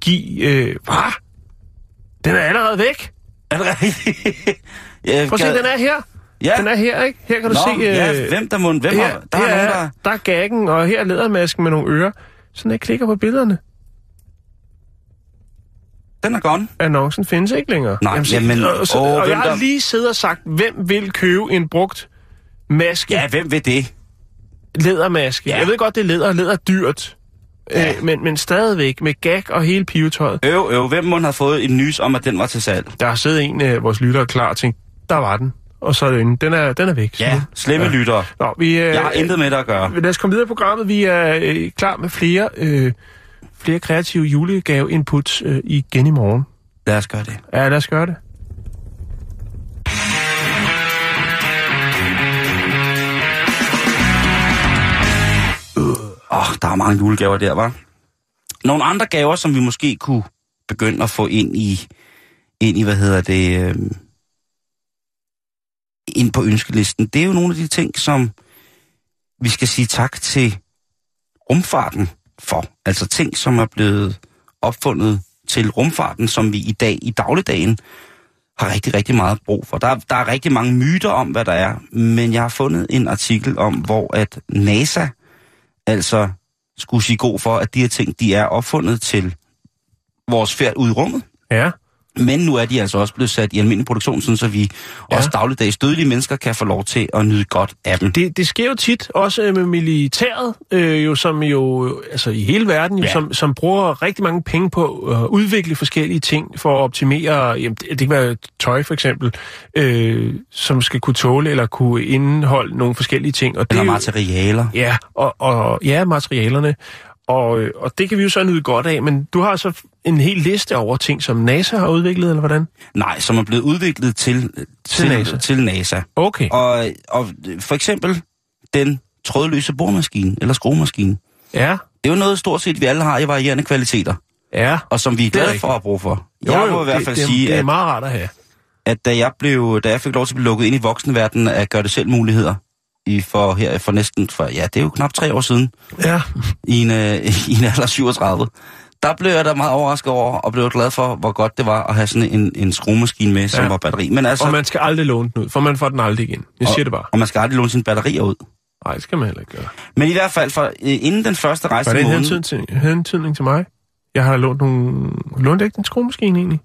give... Øh, hvad? Den er allerede væk. Er det rigtigt? Prøv at se, den er her. Ja. Den er her, ikke? Her kan du Nå, se... Øh, ja, hvem der må... Hvem her, har, der her er nogen, der... er, der er gaggen, og her er lædermasken med nogle ører. Så når jeg klikker på billederne, Den er gone. annoncen findes ikke længere. Nej, jamen, og, så, åh, og jeg har der- lige siddet og sagt, hvem vil købe en brugt maske, Ja, hvem ved det? lædermaske? Ja. Jeg ved godt, det er læder, læder er dyrt. Ja. Øh, men, men stadigvæk med gag og hele pivetøjet. Øv, øv, hvem må have fået en nys om, at den var til salg? Der har siddet en af vores lyttere klar og tænkt, der var den. Og så er den, den er, den er væk. Ja, slemme ja. lyttere. Nå, vi, øh, Jeg har intet med det at gøre. Lad os komme videre i programmet. Vi er øh, klar med flere, øh, flere kreative julegave-inputs øh, igen i morgen. Lad os gøre det. Ja, lad os gøre det. Åh, oh, der er mange julegaver der, var. Nogle andre gaver, som vi måske kunne begynde at få ind i, ind i hvad hedder det, øh, ind på ønskelisten, det er jo nogle af de ting, som vi skal sige tak til rumfarten for. Altså ting, som er blevet opfundet til rumfarten, som vi i dag, i dagligdagen, har rigtig, rigtig meget brug for. Der, der er rigtig mange myter om, hvad der er, men jeg har fundet en artikel om, hvor at NASA altså skulle sige god for, at de her ting, de er opfundet til vores færd ud i rummet. Ja. Men nu er de altså også blevet sat i almindelig produktion, sådan så vi ja. også dagligdags dødelige mennesker kan få lov til at nyde godt af dem. Det, det sker jo tit, også øh, med militæret, øh, jo, som jo, altså i hele verden, jo, Ja. som, som bruger rigtig mange penge på at udvikle forskellige ting for at optimere, jamen, det, det kan være tøj for eksempel, øh, som skal kunne tåle eller kunne indeholde nogle forskellige ting. Og det Eller er jo- materialer. Ja, og, og ja, materialerne. Og, øh, og det kan vi jo så nyde godt af, men du har så en hel liste over ting, som NASA har udviklet, eller hvordan? Nej, som er blevet udviklet til, til, NASA. til NASA. Okay. Og, og for eksempel den trådløse boremaskine eller skruemaskine. Ja, Det er jo noget stort set, vi alle har i varierende kvaliteter, ja. og som vi er glade for at bruge for. Jeg må i hvert fald det, sige, det, det er at meget rart at have. at da jeg, blev, da jeg fik lov til at blive lukket ind i voksenverdenen af gøre det selv muligheder, i for, her for næsten, for, ja, det er jo knap tre år siden, Ja, i en, øh, i en alder af 37, der blev jeg da meget overrasket over, og blev glad for, hvor godt det var at have sådan en, en skruemaskine med, som Ja. var batteri. Men altså, og man skal aldrig låne den ud, for man får den aldrig igen. Jeg siger det bare. og man skal aldrig låne sine batterier ud. Nej, det skal man heller ikke gøre. Men i hvert fald, for, øh, inden den første rejse Var det en hentydning til, hentydning til mig? Jeg har lånt nogle... Lånt ikke den skruemaskine egentlig?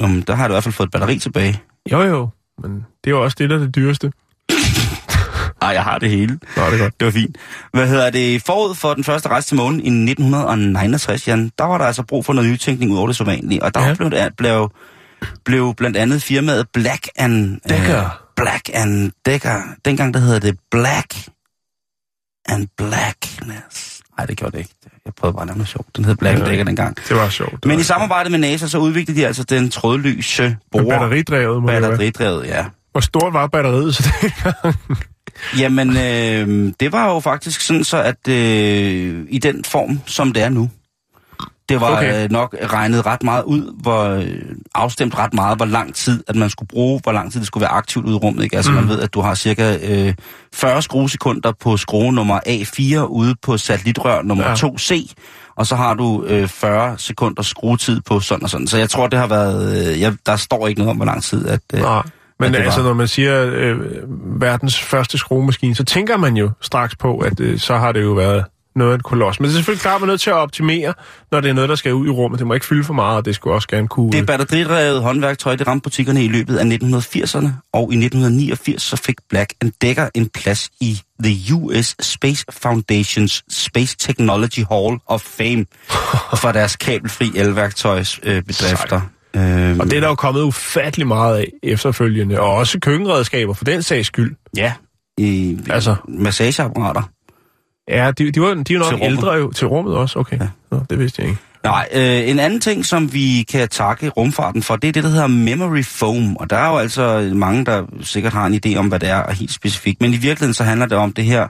Jamen, der har du i hvert fald fået et batteri tilbage. Jo, jo. Men det er jo også det, der er det dyreste. Nej, jeg har det hele. Nå, det er godt. Det var fint. Hvad hedder det? Forud for den første rejse til månen i 1969, Jan, der var der altså brug for noget nytænkning ud over det så vanlige. Og der Ja. blev, blev, blev blandt andet firmaet Black and... Decker. Øh, Black and Decker. Dengang der hedder det Black and Blackness. Nej, det gjorde det ikke. Jeg prøvede bare at lave noget sjovt. Den hed Black Ja. Decker dengang. Det var sjovt. Det Men var i samarbejde med NASA, så udviklede de altså den trådløse borer. batteridrevet må. Batteridrevet, ja. Hvor stort var batteriet så det Jamen, øh, det var jo faktisk sådan så, at øh, i den form, som det er nu, det var Okay. øh, nok regnet ret meget ud, hvor øh, afstemt ret meget, hvor lang tid, at man skulle bruge, hvor lang tid det skulle være aktivt ude i rummet. Ikke? Altså mm. man ved, at du har cirka øh, 40 skruesekunder på skrue nummer A4 ude på satellitrør nummer ja. 2C, og så har du øh, 40 sekunder skruetid på sådan og sådan. Så jeg tror, det har været... Øh, jeg, der står ikke noget om, hvor lang tid, at... Øh, Nej. Men var- altså, når man siger øh, verdens første skruemaskine, så tænker man jo straks på, at øh, så har det jo været noget af et koloss. Men det er selvfølgelig klart, at man er nødt til at optimere, når det er noget, der skal ud i rummet. Det må ikke fylde for meget, og det skulle også gerne kunne... Det batteridrevet håndværktøj, det ramte butikkerne i løbet af 1980'erne, og i 1989 så fik Black Decker en plads i The US Space Foundations Space Technology Hall of Fame for deres kabelfri elværktøjsbedrifter. Øhm, og det er der jo kommet ufattelig meget af efterfølgende, og også køkkenredskaber for den sags skyld. Ja, i altså, massageapparater. Ja, de, de, var, de er jo nok ældre jo. Til rummet også, okay. Ja. Nå, det vidste jeg ikke. Nej, øh, en anden ting, som vi kan takke rumfarten for, det er det, der hedder memory foam. Og der er jo altså mange, der sikkert har en idé om, hvad det er helt specifikt. Men i virkeligheden så handler det om det her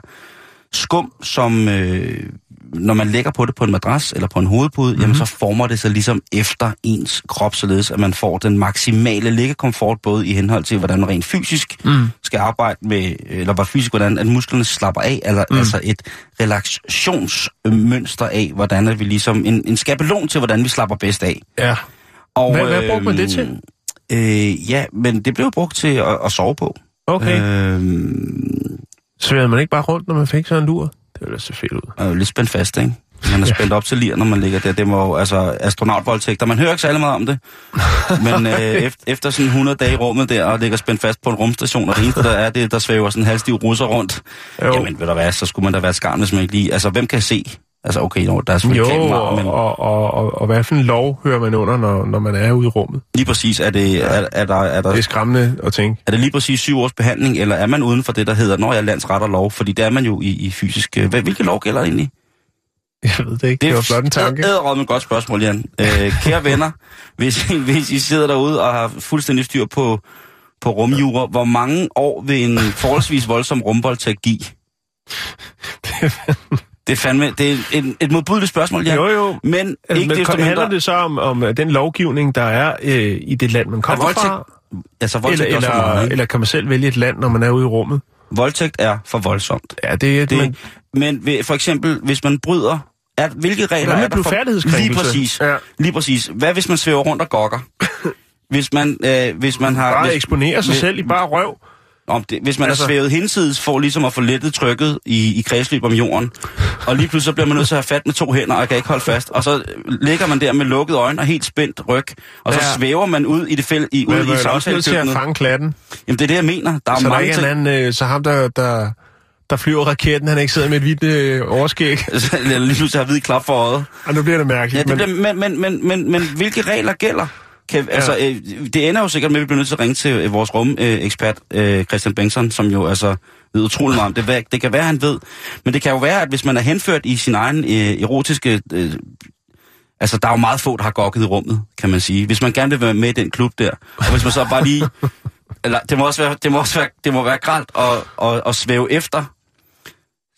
skum, som øh, når man lægger på det på en madras eller på en hovedpude, mm-hmm. jamen så former det sig ligesom efter ens krop, således at man får den maksimale liggekomfort, både i henhold til, hvordan man rent fysisk mm. skal arbejde med, eller hvad fysisk, hvordan at musklerne slapper af, eller mm. altså et relaksationsmønster af, hvordan er vi ligesom, en, en skabelon til, hvordan vi slapper bedst af. Ja. Og, hvad, hvad brugte man det til? Øh, ja, men det blev brugt til at, at sove på. Okay. Øh, Sværede man ikke bare rundt, når man fik sådan en lur? Det ville se fedt ud. Er jo lidt spændt fast, ikke? Man er spændt op til lir, når man ligger der. Det må altså astronautvoldtægter. Man hører ikke særlig meget om det. Men øh, efter, efter sådan 100 dage i rummet der, og ligger spændt fast på en rumstation, og det eneste, der er, det der svæver sådan en halvstiv russer rundt. Jo. Jamen, ved du hvad, så skulle man da være skarn, hvis man ikke lige... Altså, hvem kan se? Altså, okay, no, der er selvfølgelig jo, kamera, men... og, og, og, og hvad for en lov hører man under, når, når man er ude i rummet? Lige præcis. Er det, er, er der, er der, det er skræmmende at tænke. Er det lige præcis syv års behandling, eller er man uden for det, der hedder, når jeg landsret og lov? Fordi det er man jo i, i fysisk... Øh, hvilke lov gælder egentlig? Jeg ved det ikke. Det, det var blot en tanke. Det er et godt spørgsmål, Jan. Øh, kære venner, hvis, hvis I sidder derude og har fuldstændig styr på, på rumjura, hvor mange år vil en forholdsvis voldsom rumboldtægt give? Det er fandme, det er et, et modbydeligt spørgsmål, ja. Jo, jo. Men altså, ikke men, mindre... handler det så om, om den lovgivning, der er øh, i det land, man kommer voldtægt, fra? Altså, voldtægt eller, eller, meget, eller kan man selv vælge et land, når man er ude i rummet? Voldtægt er for voldsomt. Ja, det er det. Men, men ved, for eksempel, hvis man bryder... Er, hvilke regler er der for... Lige præcis. Ja. Lige præcis. Hvad hvis man svæver rundt og gokker? hvis man, øh, hvis man har... Bare hvis, eksponere sig hvis, selv i bare røv. Om det, hvis man altså... er svævet hinsides for ligesom at få lettet trykket i, i kredsløb om jorden, og lige pludselig så bliver man nødt til at have fat med to hænder, og kan ikke holde fast, og så ligger man der med lukkede øjne og helt spændt ryg, og ja. så svæver man ud i det fæld, i, ud i samtalekøkkenet. til at fange klatten. Jamen det er det, jeg mener. Der er så mange der er en anden, øh, så ham der, der, der flyver raketten, han ikke sidder med et hvidt øh, overskæg. Eller lige pludselig har hvid klap for øjet. Og nu bliver det mærkeligt. Ja, det men... Bliver, men, men, men, men, men hvilke regler gælder? Kan, ja. altså, øh, det ender jo sikkert med, at vi bliver nødt til at ringe til øh, vores rumekspert, øh, Christian Bengtsson, som jo altså ved utrolig meget om det. Det kan være, han ved. Men det kan jo være, at hvis man er henført i sin egen øh, erotiske... Øh, altså, der er jo meget få, der har gokket i rummet, kan man sige. Hvis man gerne vil være med i den klub der, og hvis man så bare lige... Eller, det må også være, det må også være, det må være gralt at, at, at svæve efter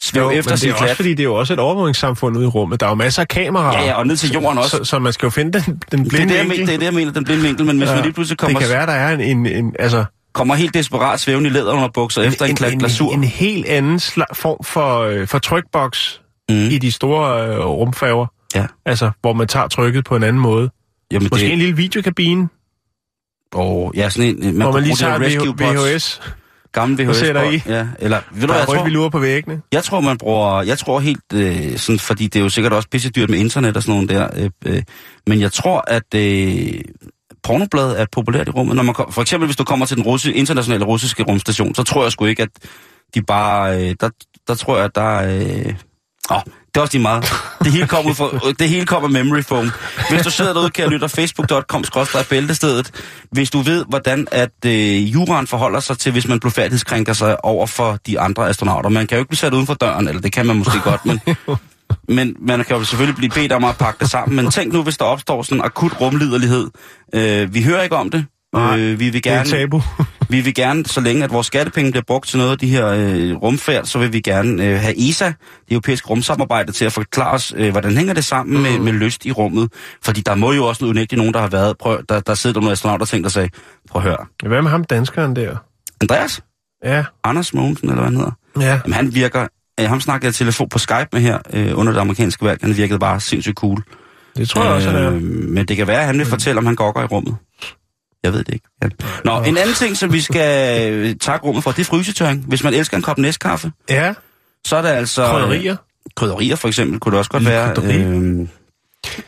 svæve jo, efter det er også fordi, det er jo også et overvågningssamfund ude i rummet. Der er jo masser af kameraer. Ja, ja, og ned til jorden også. Så, så man skal jo finde den, den blinde det er det, vinkel. Det er det, jeg mener, den blinde vinkel. Men hvis ja, man lige pludselig kommer... Det kan være, der er en... en, en altså, kommer helt desperat svævende i læder under bukser en, efter en, en klat glasur. En, en helt anden form for, øh, for trykboks mm. i de store øh, rumfærger. Ja. Altså, hvor man tager trykket på en anden måde. Jamen, Måske det... en lille videokabine. Og ja, sådan en... Man hvor man lige tager VHS. Gammel VHS. Hvad sætter I? Ja, eller, ved du hvad, jeg tror? vi lurer på væggene. Jeg tror, man bruger, jeg tror helt, øh, sådan, fordi det er jo sikkert også pisse dyrt med internet og sådan nogle der, øh, øh, men jeg tror, at øh, pornobladet er populært i rummet. Når man, for eksempel, hvis du kommer til den russe, internationale russiske rumstation, så tror jeg sgu ikke, at de bare, øh, der, der tror jeg, at der øh, åh, det er også lige meget. Det hele kommer, fra, det hele kommer memory foam. Hvis du sidder derude, kan jeg lytte facebook.com bæltestedet. Hvis du ved, hvordan at øh, juraen forholder sig til, hvis man blodfærdighedskrænker sig over for de andre astronauter. Man kan jo ikke blive sat uden for døren, eller det kan man måske godt, men, men man kan jo selvfølgelig blive bedt om at pakke det sammen. Men tænk nu, hvis der opstår sådan en akut rumliderlighed. Øh, vi hører ikke om det. Nej, øh, vi vil gerne, det er tabu. vi vil gerne, så længe at vores skattepenge bliver brugt til noget af de her øh, rumfærd, så vil vi gerne øh, have ESA, det europæiske rumsamarbejde, til at forklare os, øh, hvordan hænger det sammen mm. med, med lyst i rummet. Fordi der må jo også unægteligt nogen, der har været, prøv, der, der sidder nogle astronauter og tænker sig, prøv at høre. Hvad med ham danskeren der? Andreas? Ja. Anders Mogensen, eller hvad han hedder? Ja. Jamen, han virker, øh, ham snakkede jeg telefon på Skype med her, øh, under det amerikanske valg. Han virkede bare sindssygt cool. Det tror jeg også, han er. Øh, men det kan være, at han vil fortælle, om han gokker i rummet. Jeg ved det ikke. Ja. Nå, en anden ting, som vi skal takke rummet for, det er frysetørring. Hvis man elsker en kop næstkaffe, ja. så er det altså... Krydderier. krydderier for eksempel kunne det også godt Lille være. krydderi? Øh,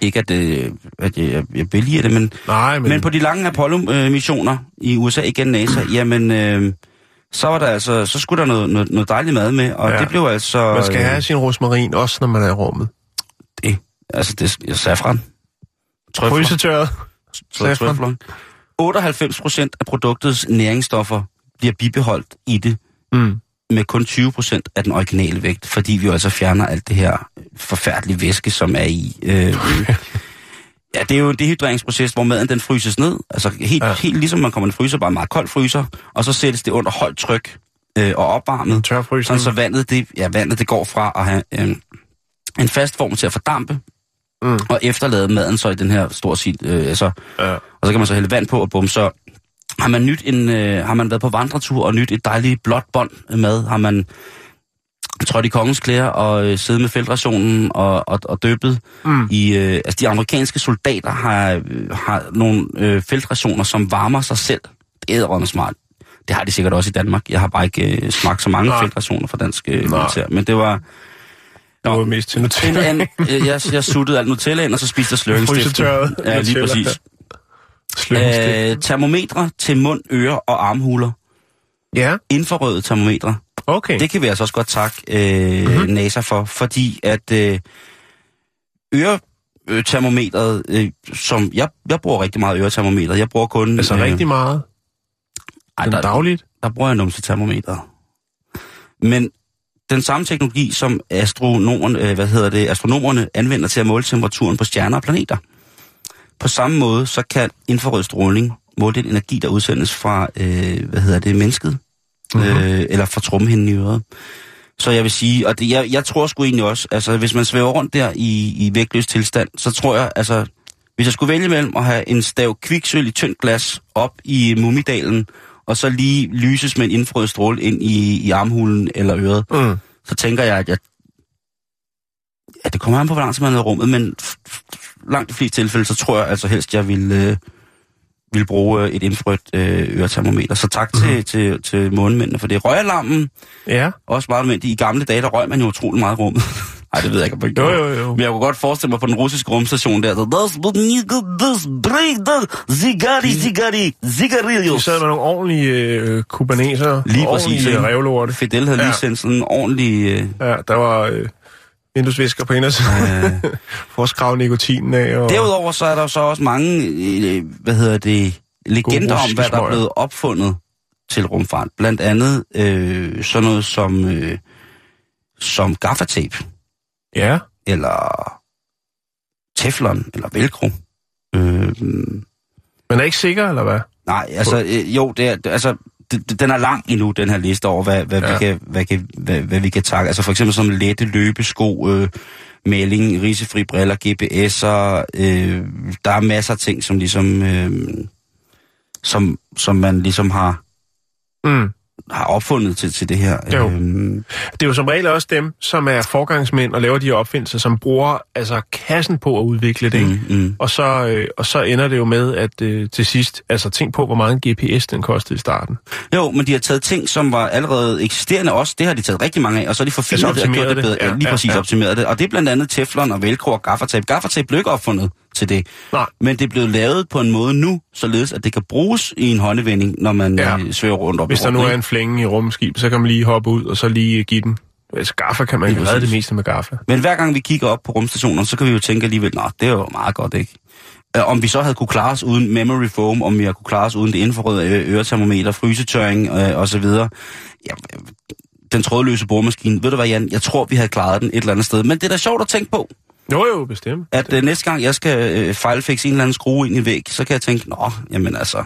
ikke at, øh, at jeg, jeg billiger det, men, Nej, men, men, på de lange Apollo-missioner i USA, igen NASA, jamen, øh, så var der altså, så skulle der noget, noget, noget dejligt mad med, og Ja. det blev altså... man skal øh, have sin rosmarin, også når man er i rummet. det, altså det er safran. Trøfler. Frysetørret. Trøfler. 98 procent af produktets næringsstoffer bliver bibeholdt i det, Mm. med kun 20 procent af den originale vægt, fordi vi jo altså fjerner alt det her forfærdelige væske, som er i. Øh, ja, det er jo en dehydreringsproces, hvor maden den fryses ned. Altså helt, Ja. helt ligesom man kommer en fryser, bare en meget kold fryser, og så sættes det under højt tryk øh, og opvarmet. Tørfrysning. Sådan så vandet, det, ja, vandet det går fra at have øh, en fast form til at fordampe, Mm. og efterlade maden så i den her store sit, øh, altså, Ja. og så kan man så hælde vand på og bum, så har man nyt en, øh, har man været på vandretur og nyt et dejligt blåt bånd med, har man trådt i kongens klæder og øh, siddet med feltrationen og, og, og døbet Mm. i, øh, altså de amerikanske soldater har, øh, har nogle øh, feltrationer, som varmer sig selv. Det er smart. Det har de sikkert også i Danmark. Jeg har bare ikke øh, smagt så mange Nej. feltrationer fra dansk øh, militær. Men det var... Nå, mest til Nutella. øh, jeg, jeg suttede alt Nutella ind, og så spiste jeg sløringsstiften. Ja, lige præcis. Øh, termometre til mund, ører og armhuler. Ja, Infrarøde termometre. okay. Det kan vi altså også godt takke øh, Mhm. mm-hmm. NASA for, fordi at øh, øretermometret, øh, som jeg, jeg bruger rigtig meget øretermometer. Jeg bruger kun... Altså rigtig meget. ej, der, dagligt. der bruger jeg numsetermometer. Men den samme teknologi, som astronomerne, øh, hvad hedder det, astronomerne anvender til at måle temperaturen på stjerner og planeter. På samme måde, så kan infrarød stråling måle den energi, der udsendes fra, øh, hvad hedder det, mennesket, Mhm. mm-hmm. øh, eller fra trumhinden i øret. Så jeg vil sige, og det, jeg, jeg tror sgu egentlig også, altså hvis man svæver rundt der i, i vægtløs tilstand, så tror jeg, altså hvis jeg skulle vælge mellem at have en stav kviksøl i tyndt glas op i mumidalen, og så lige lyses med en infrarød stråle ind i, i armhulen eller øret, Mm. så tænker jeg, at jeg... Ja, det kommer an på, hvor lang tid man er rummet, men langt de fleste tilfælde, så tror jeg altså helst, jeg vil, øh, vil bruge øh, et infrarødt øh, øretermometer. Så tak mm-hmm. til, til, til månemændene for det. Røgalarmen, Ja, også meget nødvendigt. I gamle dage, der røg man jo utrolig meget rummet. Nej, det ved jeg ikke, om man jo, gjorde. jo, jo. Men jeg kunne godt forestille mig på den russiske rumstation der, das zigari, zigari, De sad med nogle ordentlige øh, kubaneser. Lige præcis, Ordentlige revlorte. Fidel havde lige Ja. sendt sådan en ordentlig... Øh, Ja, der var øh, vinduesvisker på indersiden. øh, For at skrave nikotinen af. Og... Derudover så er der så også mange, øh, hvad hedder det, legender om, hvad der er blevet opfundet til rumfart. Blandt andet øh, sådan noget som, øh, som gaffatape, Ja, eller teflon, eller velcro. Øh, men er ikke sikker, eller hvad? nej, altså, øh, jo, det er, altså, det, den er lang endnu, den her liste over, hvad, hvad, ja. vi, kan, hvad, kan, hvad, hvad vi kan takke. Altså for eksempel som lette løbesko, øh, maling, risefri briller, GPS'er. Øh, der er masser af ting, som ligesom... Øh, som, som man ligesom har, Mm. Har opfundet til, til det her. Jo. Øhm, Det er jo som regel også dem, som er forgangsmænd og laver de her opfindelser, som bruger altså kassen på at udvikle det. mm, mm. Og, så, øh, og så ender det jo med, at øh, til sidst, altså tænk på, hvor meget en GPS den kostede i starten. Jo, men de har taget ting, som var allerede eksisterende også. Det har de taget rigtig mange af, og så har de forfinet det og gjort det bedre. Ja, lige ja, præcis ja. optimeret det. Og det er blandt andet teflon og velcro og gaffatape. Gaffatape blev ikke opfundet til det. Nej. Men det er blevet lavet på en måde nu, således at det kan bruges i en håndevending, når man Ja. ja. svæver rundt op Hvis der nu er en flænge i rumskib, så kan man lige hoppe ud og så lige give den. Altså gaffa kan man jo redde det meste med gaffa. Men hver gang vi kigger op på rumstationen, så kan vi jo tænke alligevel, nå, det er jo meget godt, ikke? Øh, Om vi så havde kunne klare os uden memory foam, om vi havde kunne klare os uden det infrarøde øretermometer, frysetørring øh, og så videre. Ja, øh, den trådløse boremaskine, ved du hvad, Jan? Jeg tror, vi havde klaret den et eller andet sted. Men det er da sjovt at tænke på, Jo, jo, bestemt. at øh, næste gang jeg skal øh, fejlfixe en eller anden skrue ind i væg, så kan jeg tænke, nå, jamen altså...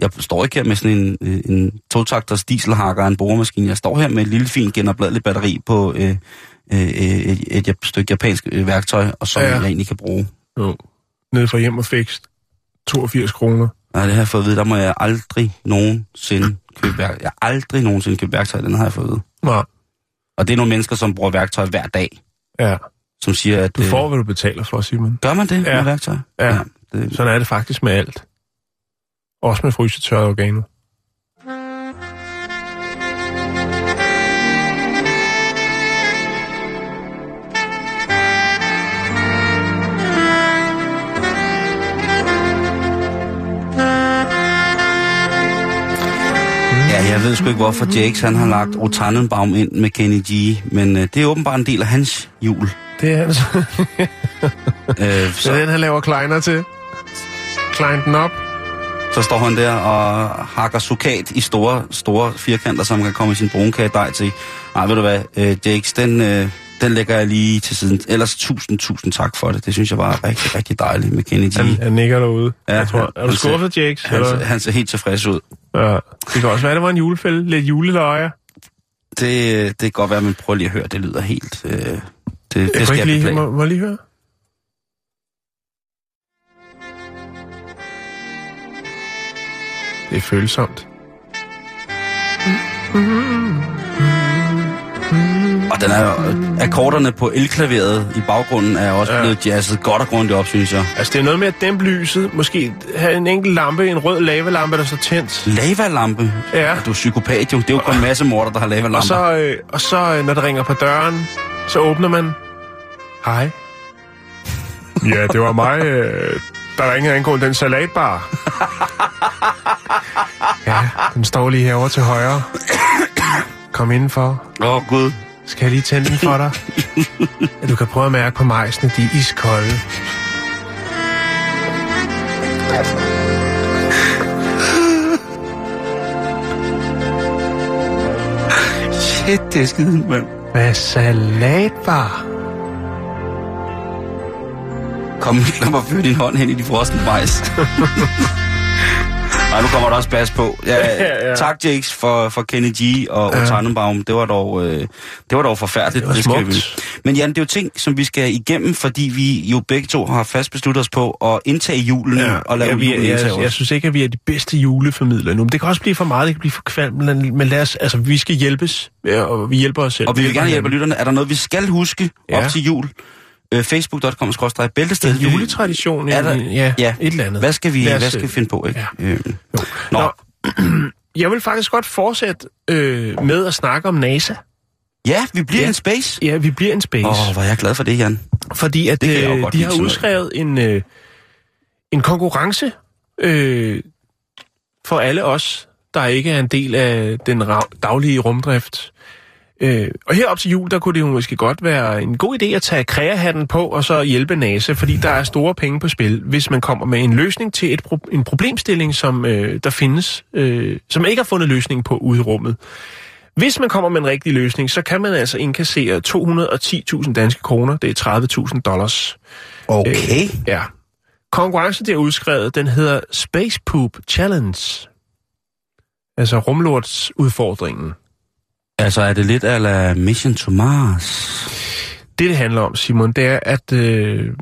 Jeg står ikke her med sådan en, øh, en togtakters dieselhakker og en boremaskine. Jeg står her med et lille fint genopladeligt batteri på øh, øh, øh, et, et, et stykke japansk øh, værktøj, og som ja. jeg egentlig kan bruge. Jo. Nede fra hjem og fikst. 82 kroner. Nej, det har jeg fået at vide. Der må jeg aldrig nogensinde købe værktøj. Jeg har aldrig nogensinde købt værktøj, den har jeg fået at vide. Nej. Og det er nogle mennesker, som bruger værktøj hver dag, Ja. som siger, at... Du får, hvad du betaler for, Simon. Gør man det Ja. med værktøj? Ja. det, Sådan er det faktisk med alt. Også med frysetørret organer. Ved sgu ikke, hvorfor Jakes han har lagt Rotanenbaum ind med Kenny G, men øh, det er åbenbart en del af hans jul. Det er altså... Øh, Så så, den, han laver kleiner til. Klein den op. så står han der og hakker sukat i store, store firkanter, som kan komme i sin brunkagedej til. Nej, ved du hvad, øh, Jakes, den, øh, den lægger jeg lige til siden. Ellers tusind, tusind tak for det. Det synes jeg var rigtig, rigtig dejligt med Kenny G. Han, han nikker derude. Ja, jeg tror. han- Er du skuffet, Jakes? Han, eller? han ser helt tilfreds ud. Ja. Det kan også være, det var en julefælde. Lidt juleløjer. Det, det kan godt være, men prøv lige at høre, det lyder helt... Øh, det, det Jeg skal kunne jeg ikke lige, må, må jeg lige høre? Det er følsomt. Og den er akkorderne på elklaveret i baggrunden er også Ja. ja. blevet jazzet godt og grundigt op, synes jeg. Altså, det er noget med at dæmpe lyset. Måske have en enkelt lampe, en rød lavalampe, der står tændt. Lavalampe? Ja. Du er psykopat jo. Det er jo kun en masse morder, der har lavalamper. Og så, øh, og så øh, når det ringer på døren, så åbner man. Hej. Ja, det var mig, øh, der ringede angående den salatbar. ja, den står lige herovre til højre. Kom indenfor. Åh, oh, Gud. Skal jeg lige tænde den for dig? Ja, du kan prøve at mærke på majsene, de er iskolde. Shit, det er skide, mand. Hvad salatbar? Kom, lad mig føre din hånd hen i de frosne majs. Nej, nu kommer der også bas på. Ja, Ja, ja. Tak, Jakes, for, for Kenny G og Ja. Tannenbaum. Det var dog, øh, det var dog forfærdeligt. Det var skal smukt. vi- Men Jan, det er jo ting, som vi skal igennem, fordi vi jo begge to har fast besluttet os på at indtage julen ja, og lave ja, vi, julen jeg, jeg, synes ikke, at vi er de bedste juleformidlere nu. Men det kan også blive for meget, det kan blive for kvalmt. Men, men lad os, altså, vi skal hjælpes, ja, og vi hjælper os selv. Og vi vil gerne hjælpe lytterne. Er der noget, vi skal huske Ja. op til jul? Øh, Facebook.com bæltested. En juletradition, Er der- ja, ja. et eller andet. Hvad skal vi, os, hvad skal vi finde på, ikke? ja. Øh, Jo. Nå. Nå. Jeg vil faktisk godt fortsætte øh, med at snakke om NASA. Ja, vi bliver Ja. en space. Ja, vi bliver en space. Åh, oh, hvor er jeg glad for det, Jan. Fordi at Det øh, de har udskrevet en, øh, en konkurrence øh, for alle os, der ikke er en del af den daglige rumdrift. Øh, og herop til jul, der kunne det jo måske godt være en god idé at tage kreahatten på og så hjælpe NASA, fordi der er store penge på spil, hvis man kommer med en løsning til et pro- en problemstilling, som øh, der findes, øh, som ikke har fundet løsning på ude i rummet. Hvis man kommer med en rigtig løsning, så kan man altså indkassere 210.000 danske kroner, det er 30.000 dollars. Okay. Ja. Konkurrencen, der er udskrevet, den hedder Space Poop Challenge. Altså rumlortsudfordringen. Altså, er det lidt ala Mission to Mars? Det, det handler om, Simon, det er, at øh,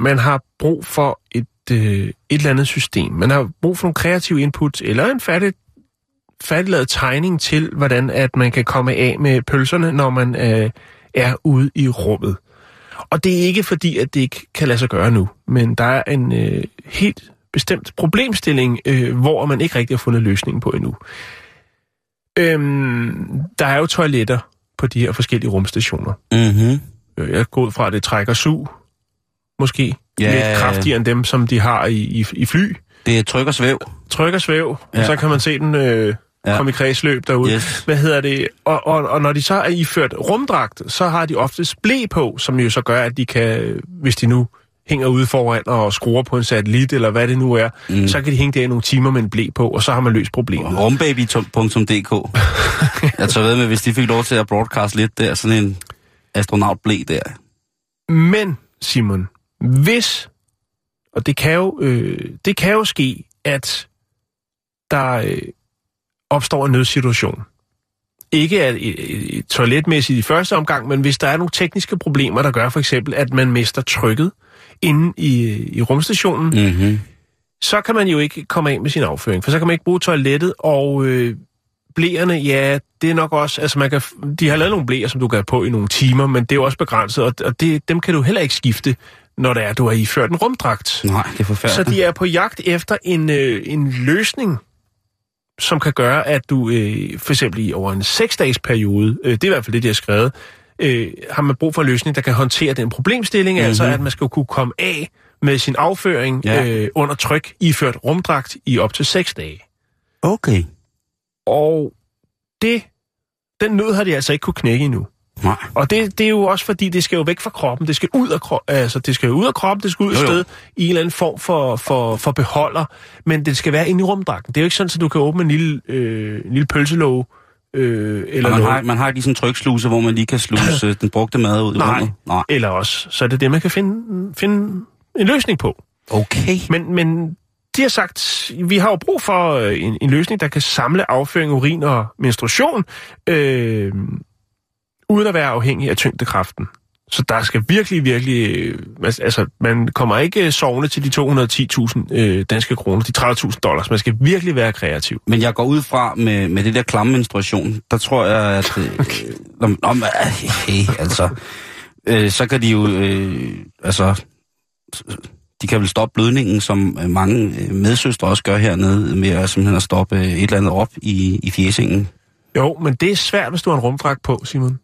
man har brug for et, øh, et eller andet system. Man har brug for nogle kreative input, eller en færdig, færdiglavet tegning til, hvordan at man kan komme af med pølserne, når man øh, er ude i rummet. Og det er ikke fordi, at det ikke kan lade sig gøre nu, men der er en øh, helt bestemt problemstilling, øh, hvor man ikke rigtig har fundet løsningen på endnu. Øhm, der er jo toiletter på de her forskellige rumstationer. Mhm. Øh, Jeg går ud fra, at det trækker sug, måske. Ja. Lidt kraftigere end dem, som de har i, i, i fly. Det er tryk og svæv. Tryk og svæv. Ja. og så kan man se den øh, Ja. komme i kredsløb derude. Yes. Hvad hedder det? Og, og, og når de så er iført rumdragt, så har de ofte blæ på, som jo så gør, at de kan, hvis de nu hænger ude foran og skruer på en satellit, eller hvad det nu er, mm. så kan de hænge der nogle timer med en blæ på, og så har man løst problemet. Rumbaby.dk Jeg tager ved med, hvis de fik lov til at broadcast lidt der, sådan en astronaut blæ der. Men, Simon, hvis, og det kan jo, øh, det kan jo ske, at der øh, opstår en nødsituation. Ikke at, øh, øh, toiletmæssigt i første omgang, men hvis der er nogle tekniske problemer, der gør for eksempel, at man mister trykket inde i, i rumstationen, mm. Mhm. så kan man jo ikke komme af med sin afføring, for så kan man ikke bruge toilettet, og øh, blæerne, ja, det er nok også, altså man kan, de har lavet nogle blæer, som du kan have på i nogle timer, men det er jo også begrænset, og, og det, dem kan du heller ikke skifte, når det er, du har iført en rumdragt. Nej, det er Så forfærdeligt. de er på jagt efter en, øh, en løsning, som kan gøre, at du øh, for eksempel i over en seksdages periode, øh, det er i hvert fald det, de har skrevet, øh, har man brug for en løsning, der kan håndtere den problemstilling, mm-hmm. altså at man skal kunne komme af med sin afføring Ja. øh, under tryk, iført rumdragt i op til seks dage. Okay. Og det, den nød har de altså ikke kunne knække endnu. Nej. Og det, det er jo også fordi, det skal jo væk fra kroppen. Det skal ud af, kro- altså, det skal ud af kroppen, det skal ud jo. sted i en eller anden form for, for, for beholder. Men det skal være inde i rumdragten. Det er jo ikke sådan, at du kan åbne en lille, øh, en lille pølselåge. Øh, eller, man noget. har, man har ikke lige sådan en tryksluse, hvor man lige kan sluse øh, den brugte mad ud Nej. Nej. eller også, så er det det, man kan finde, finde en løsning på. Okay. Men, men de har sagt, vi har jo brug for øh, en, en løsning, der kan samle afføring, urin og menstruation, øh, uden at være afhængig af tyngdekraften. Så der skal virkelig, virkelig... øh, Altså, man kommer ikke sovende til de 210.000 øh, danske kroner, de 30.000 dollars. Man skal virkelig være kreativ. Men jeg går ud fra med, med det der klamme menstruation, der tror jeg, at... Øh, om, om, hey, altså... Øh, så kan de jo... Øh, altså... De kan vel stoppe blødningen, som øh, mange øh, medsøstre også gør hernede, med at simpelthen at stoppe øh, et eller andet op i, i fjesingen. Jo, men det er svært, hvis du har en rumdragt på, Simon.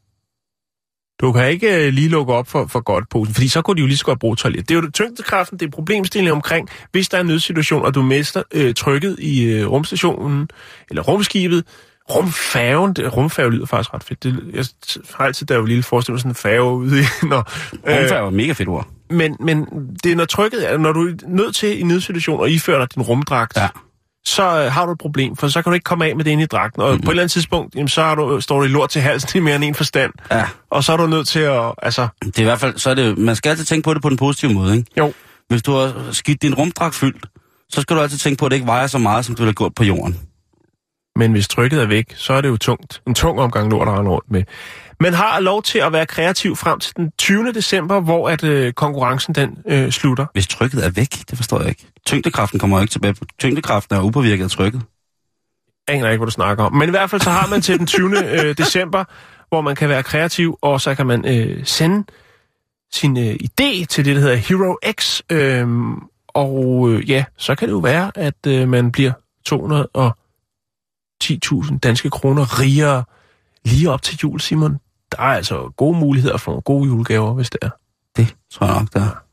Du kan ikke øh, lige lukke op for, for godt posen, fordi så kunne de jo lige så godt bruge toilet. Det er jo tyngdekraften, det er problemstilling omkring, hvis der er en nødsituation, og du mister øh, trykket i øh, rumstationen, eller rumskibet, rumfærgen, det, rumfærge lyder faktisk ret fedt. Det, jeg har altid, jeg var lille, forestillet mig sådan en færge ude i, når, Rumfærd er jo et mega fedt ord. men, men det er når trykket er, når du er nødt til i nødsituation at iføre dig din rumdragt, Ja. Så øh, har du et problem, for så kan du ikke komme af med det inde i dragten. Og mm-hmm. på et eller andet tidspunkt, jamen, så har du, står du i lort til halsen i mere end en forstand. Ja. Og så er du nødt til at, altså, Det er i hvert fald, så er det, man skal altid tænke på det på den positive måde, ikke? jo, Hvis du har skidt din rumdragt fyldt, så skal du altid tænke på, at det ikke vejer så meget, som du har gjort på jorden. men hvis trykket er væk, så er det jo tungt. En tung omgang lort at rundt med. Man har lov til at være kreativ frem til den 20. december, hvor at øh, konkurrencen den øh, slutter. Hvis trykket er væk, det forstår jeg ikke. Tyngdekraften kommer ikke tilbage. Tyngdekraften er upåvirket af trykket. Jeg aner ikke, hvad du snakker om. Men i hvert fald så har man til den 20. øh, december, hvor man kan være kreativ, og så kan man øh, sende sin øh, idé til det, der hedder Hero X. Øh, og øh, ja, så kan det jo være, at øh, man bliver 210.000 danske kroner rigere lige op til jul, Simon. Der er altså gode muligheder for nogle gode julegaver, hvis det er. Det tror jeg nok, der er.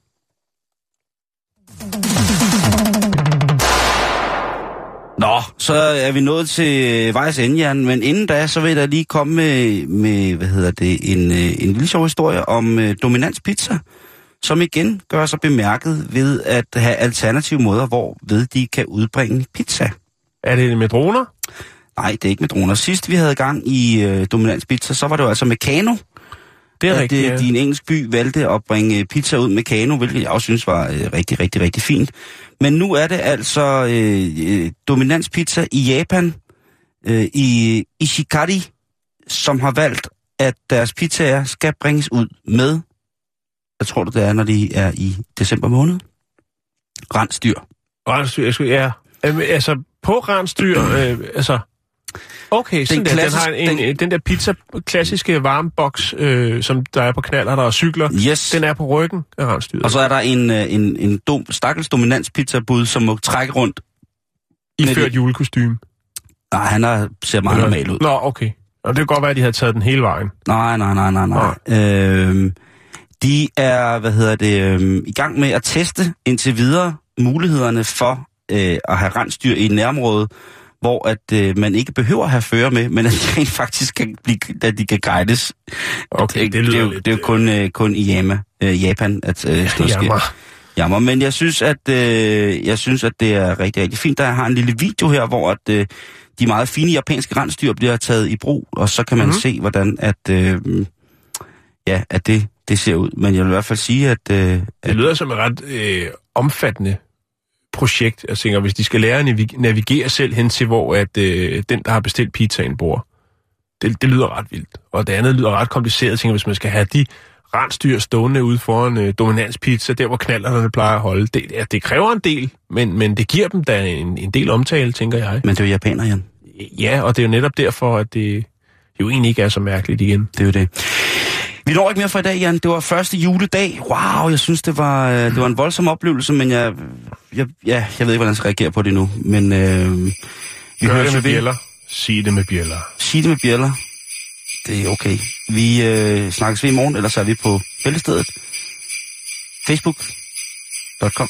Nå, så er vi nået til vejs ende, Jan, men inden da, så vil jeg da lige komme med, med hvad hedder det, en, øh, en lille sjov historie om uh, Dominans Pizza, som igen gør sig bemærket ved at have alternative måder, hvor ved de kan udbringe pizza. Er det med droner? Nej, det er ikke med droner. Sidst vi havde gang i uh, Dominans Pizza, så var det jo altså Meccano, Det er at rigtigt, øh, ja. en engelsk by valgte at bringe pizza ud med kano, hvilket jeg også synes var øh, rigtig, rigtig, rigtig fint. Men nu er det altså øh, øh, dominanspizza i Japan, øh, i Ishikari, som har valgt, at deres pizzaer skal bringes ud med, jeg tror det er, når de er i december måned, rensdyr. Rensdyr, ja. Øhm, altså, på rensdyr, øh, altså... Okay, sådan den, der, den klassisk- har en, en, den- den, den der pizza, klassiske varmeboks, øh, som der er på knaller, der og cykler, Yes. den er på ryggen af rensdyret. Og så er der en, øh, en, en dum, stakkels dominanspizzabud, som må trække rundt. I ført julekostyme. Nej, han er, ser meget normal ud. Nå, okay. Og det kan godt være, at de havde taget den hele vejen. Nej, nej, nej, nej, nej. Øhm, de er, hvad hedder det, øhm, i gang med at teste indtil videre mulighederne for øh, at have rensdyr i et nærområde, hvor at øh, man ikke behøver at have fører med, men at de rent faktisk kan, blive, at de kan guides. Okay, det det, lyder er jo, lidt, det er jo kun, øh, kun i Yama, øh, Japan, at øh, sådan noget sker. Jammer. Men jeg synes, at øh, jeg synes, at det er rigtig, rigtig fint. Der har en lille video her, hvor at, øh, de meget fine japanske rensdyr bliver taget i brug, og så kan man Mhm. mm-hmm. se, hvordan at, øh, ja, at det, det ser ud. Men jeg vil i hvert fald sige, at... Øh, Det at lyder som et ret øh, omfattende projekt. Jeg tænker, hvis de skal lære at navi- navigere selv hen til, hvor at, øh, den, der har bestilt pizzaen, bor. Det, det lyder ret vildt. Og det andet lyder ret kompliceret. Jeg tænker, hvis man skal have de rensdyr stående ude foran øh, dominanspizza, der hvor knallerne plejer at holde, det, ja, det kræver en del, men, men det giver dem da en, en del omtale, tænker jeg. men det er jo japaner, Jan. Ja, og det er jo netop derfor, at det jo egentlig ikke er så mærkeligt igen. Det er jo det. Vi når ikke mere for i dag, Jan. Det var første juledag. Wow, jeg synes, det var, øh, det var en voldsom oplevelse, men jeg, jeg, ja, jeg ved ikke, hvordan jeg skal reagere på det nu. Men øh, vi Gør hører det så med bjæller. Sig det med bjæller. Sig det med bjæller. Det er okay. Vi øh, snakkes ved i morgen, ellers er vi på Bæltestedet. Facebook.com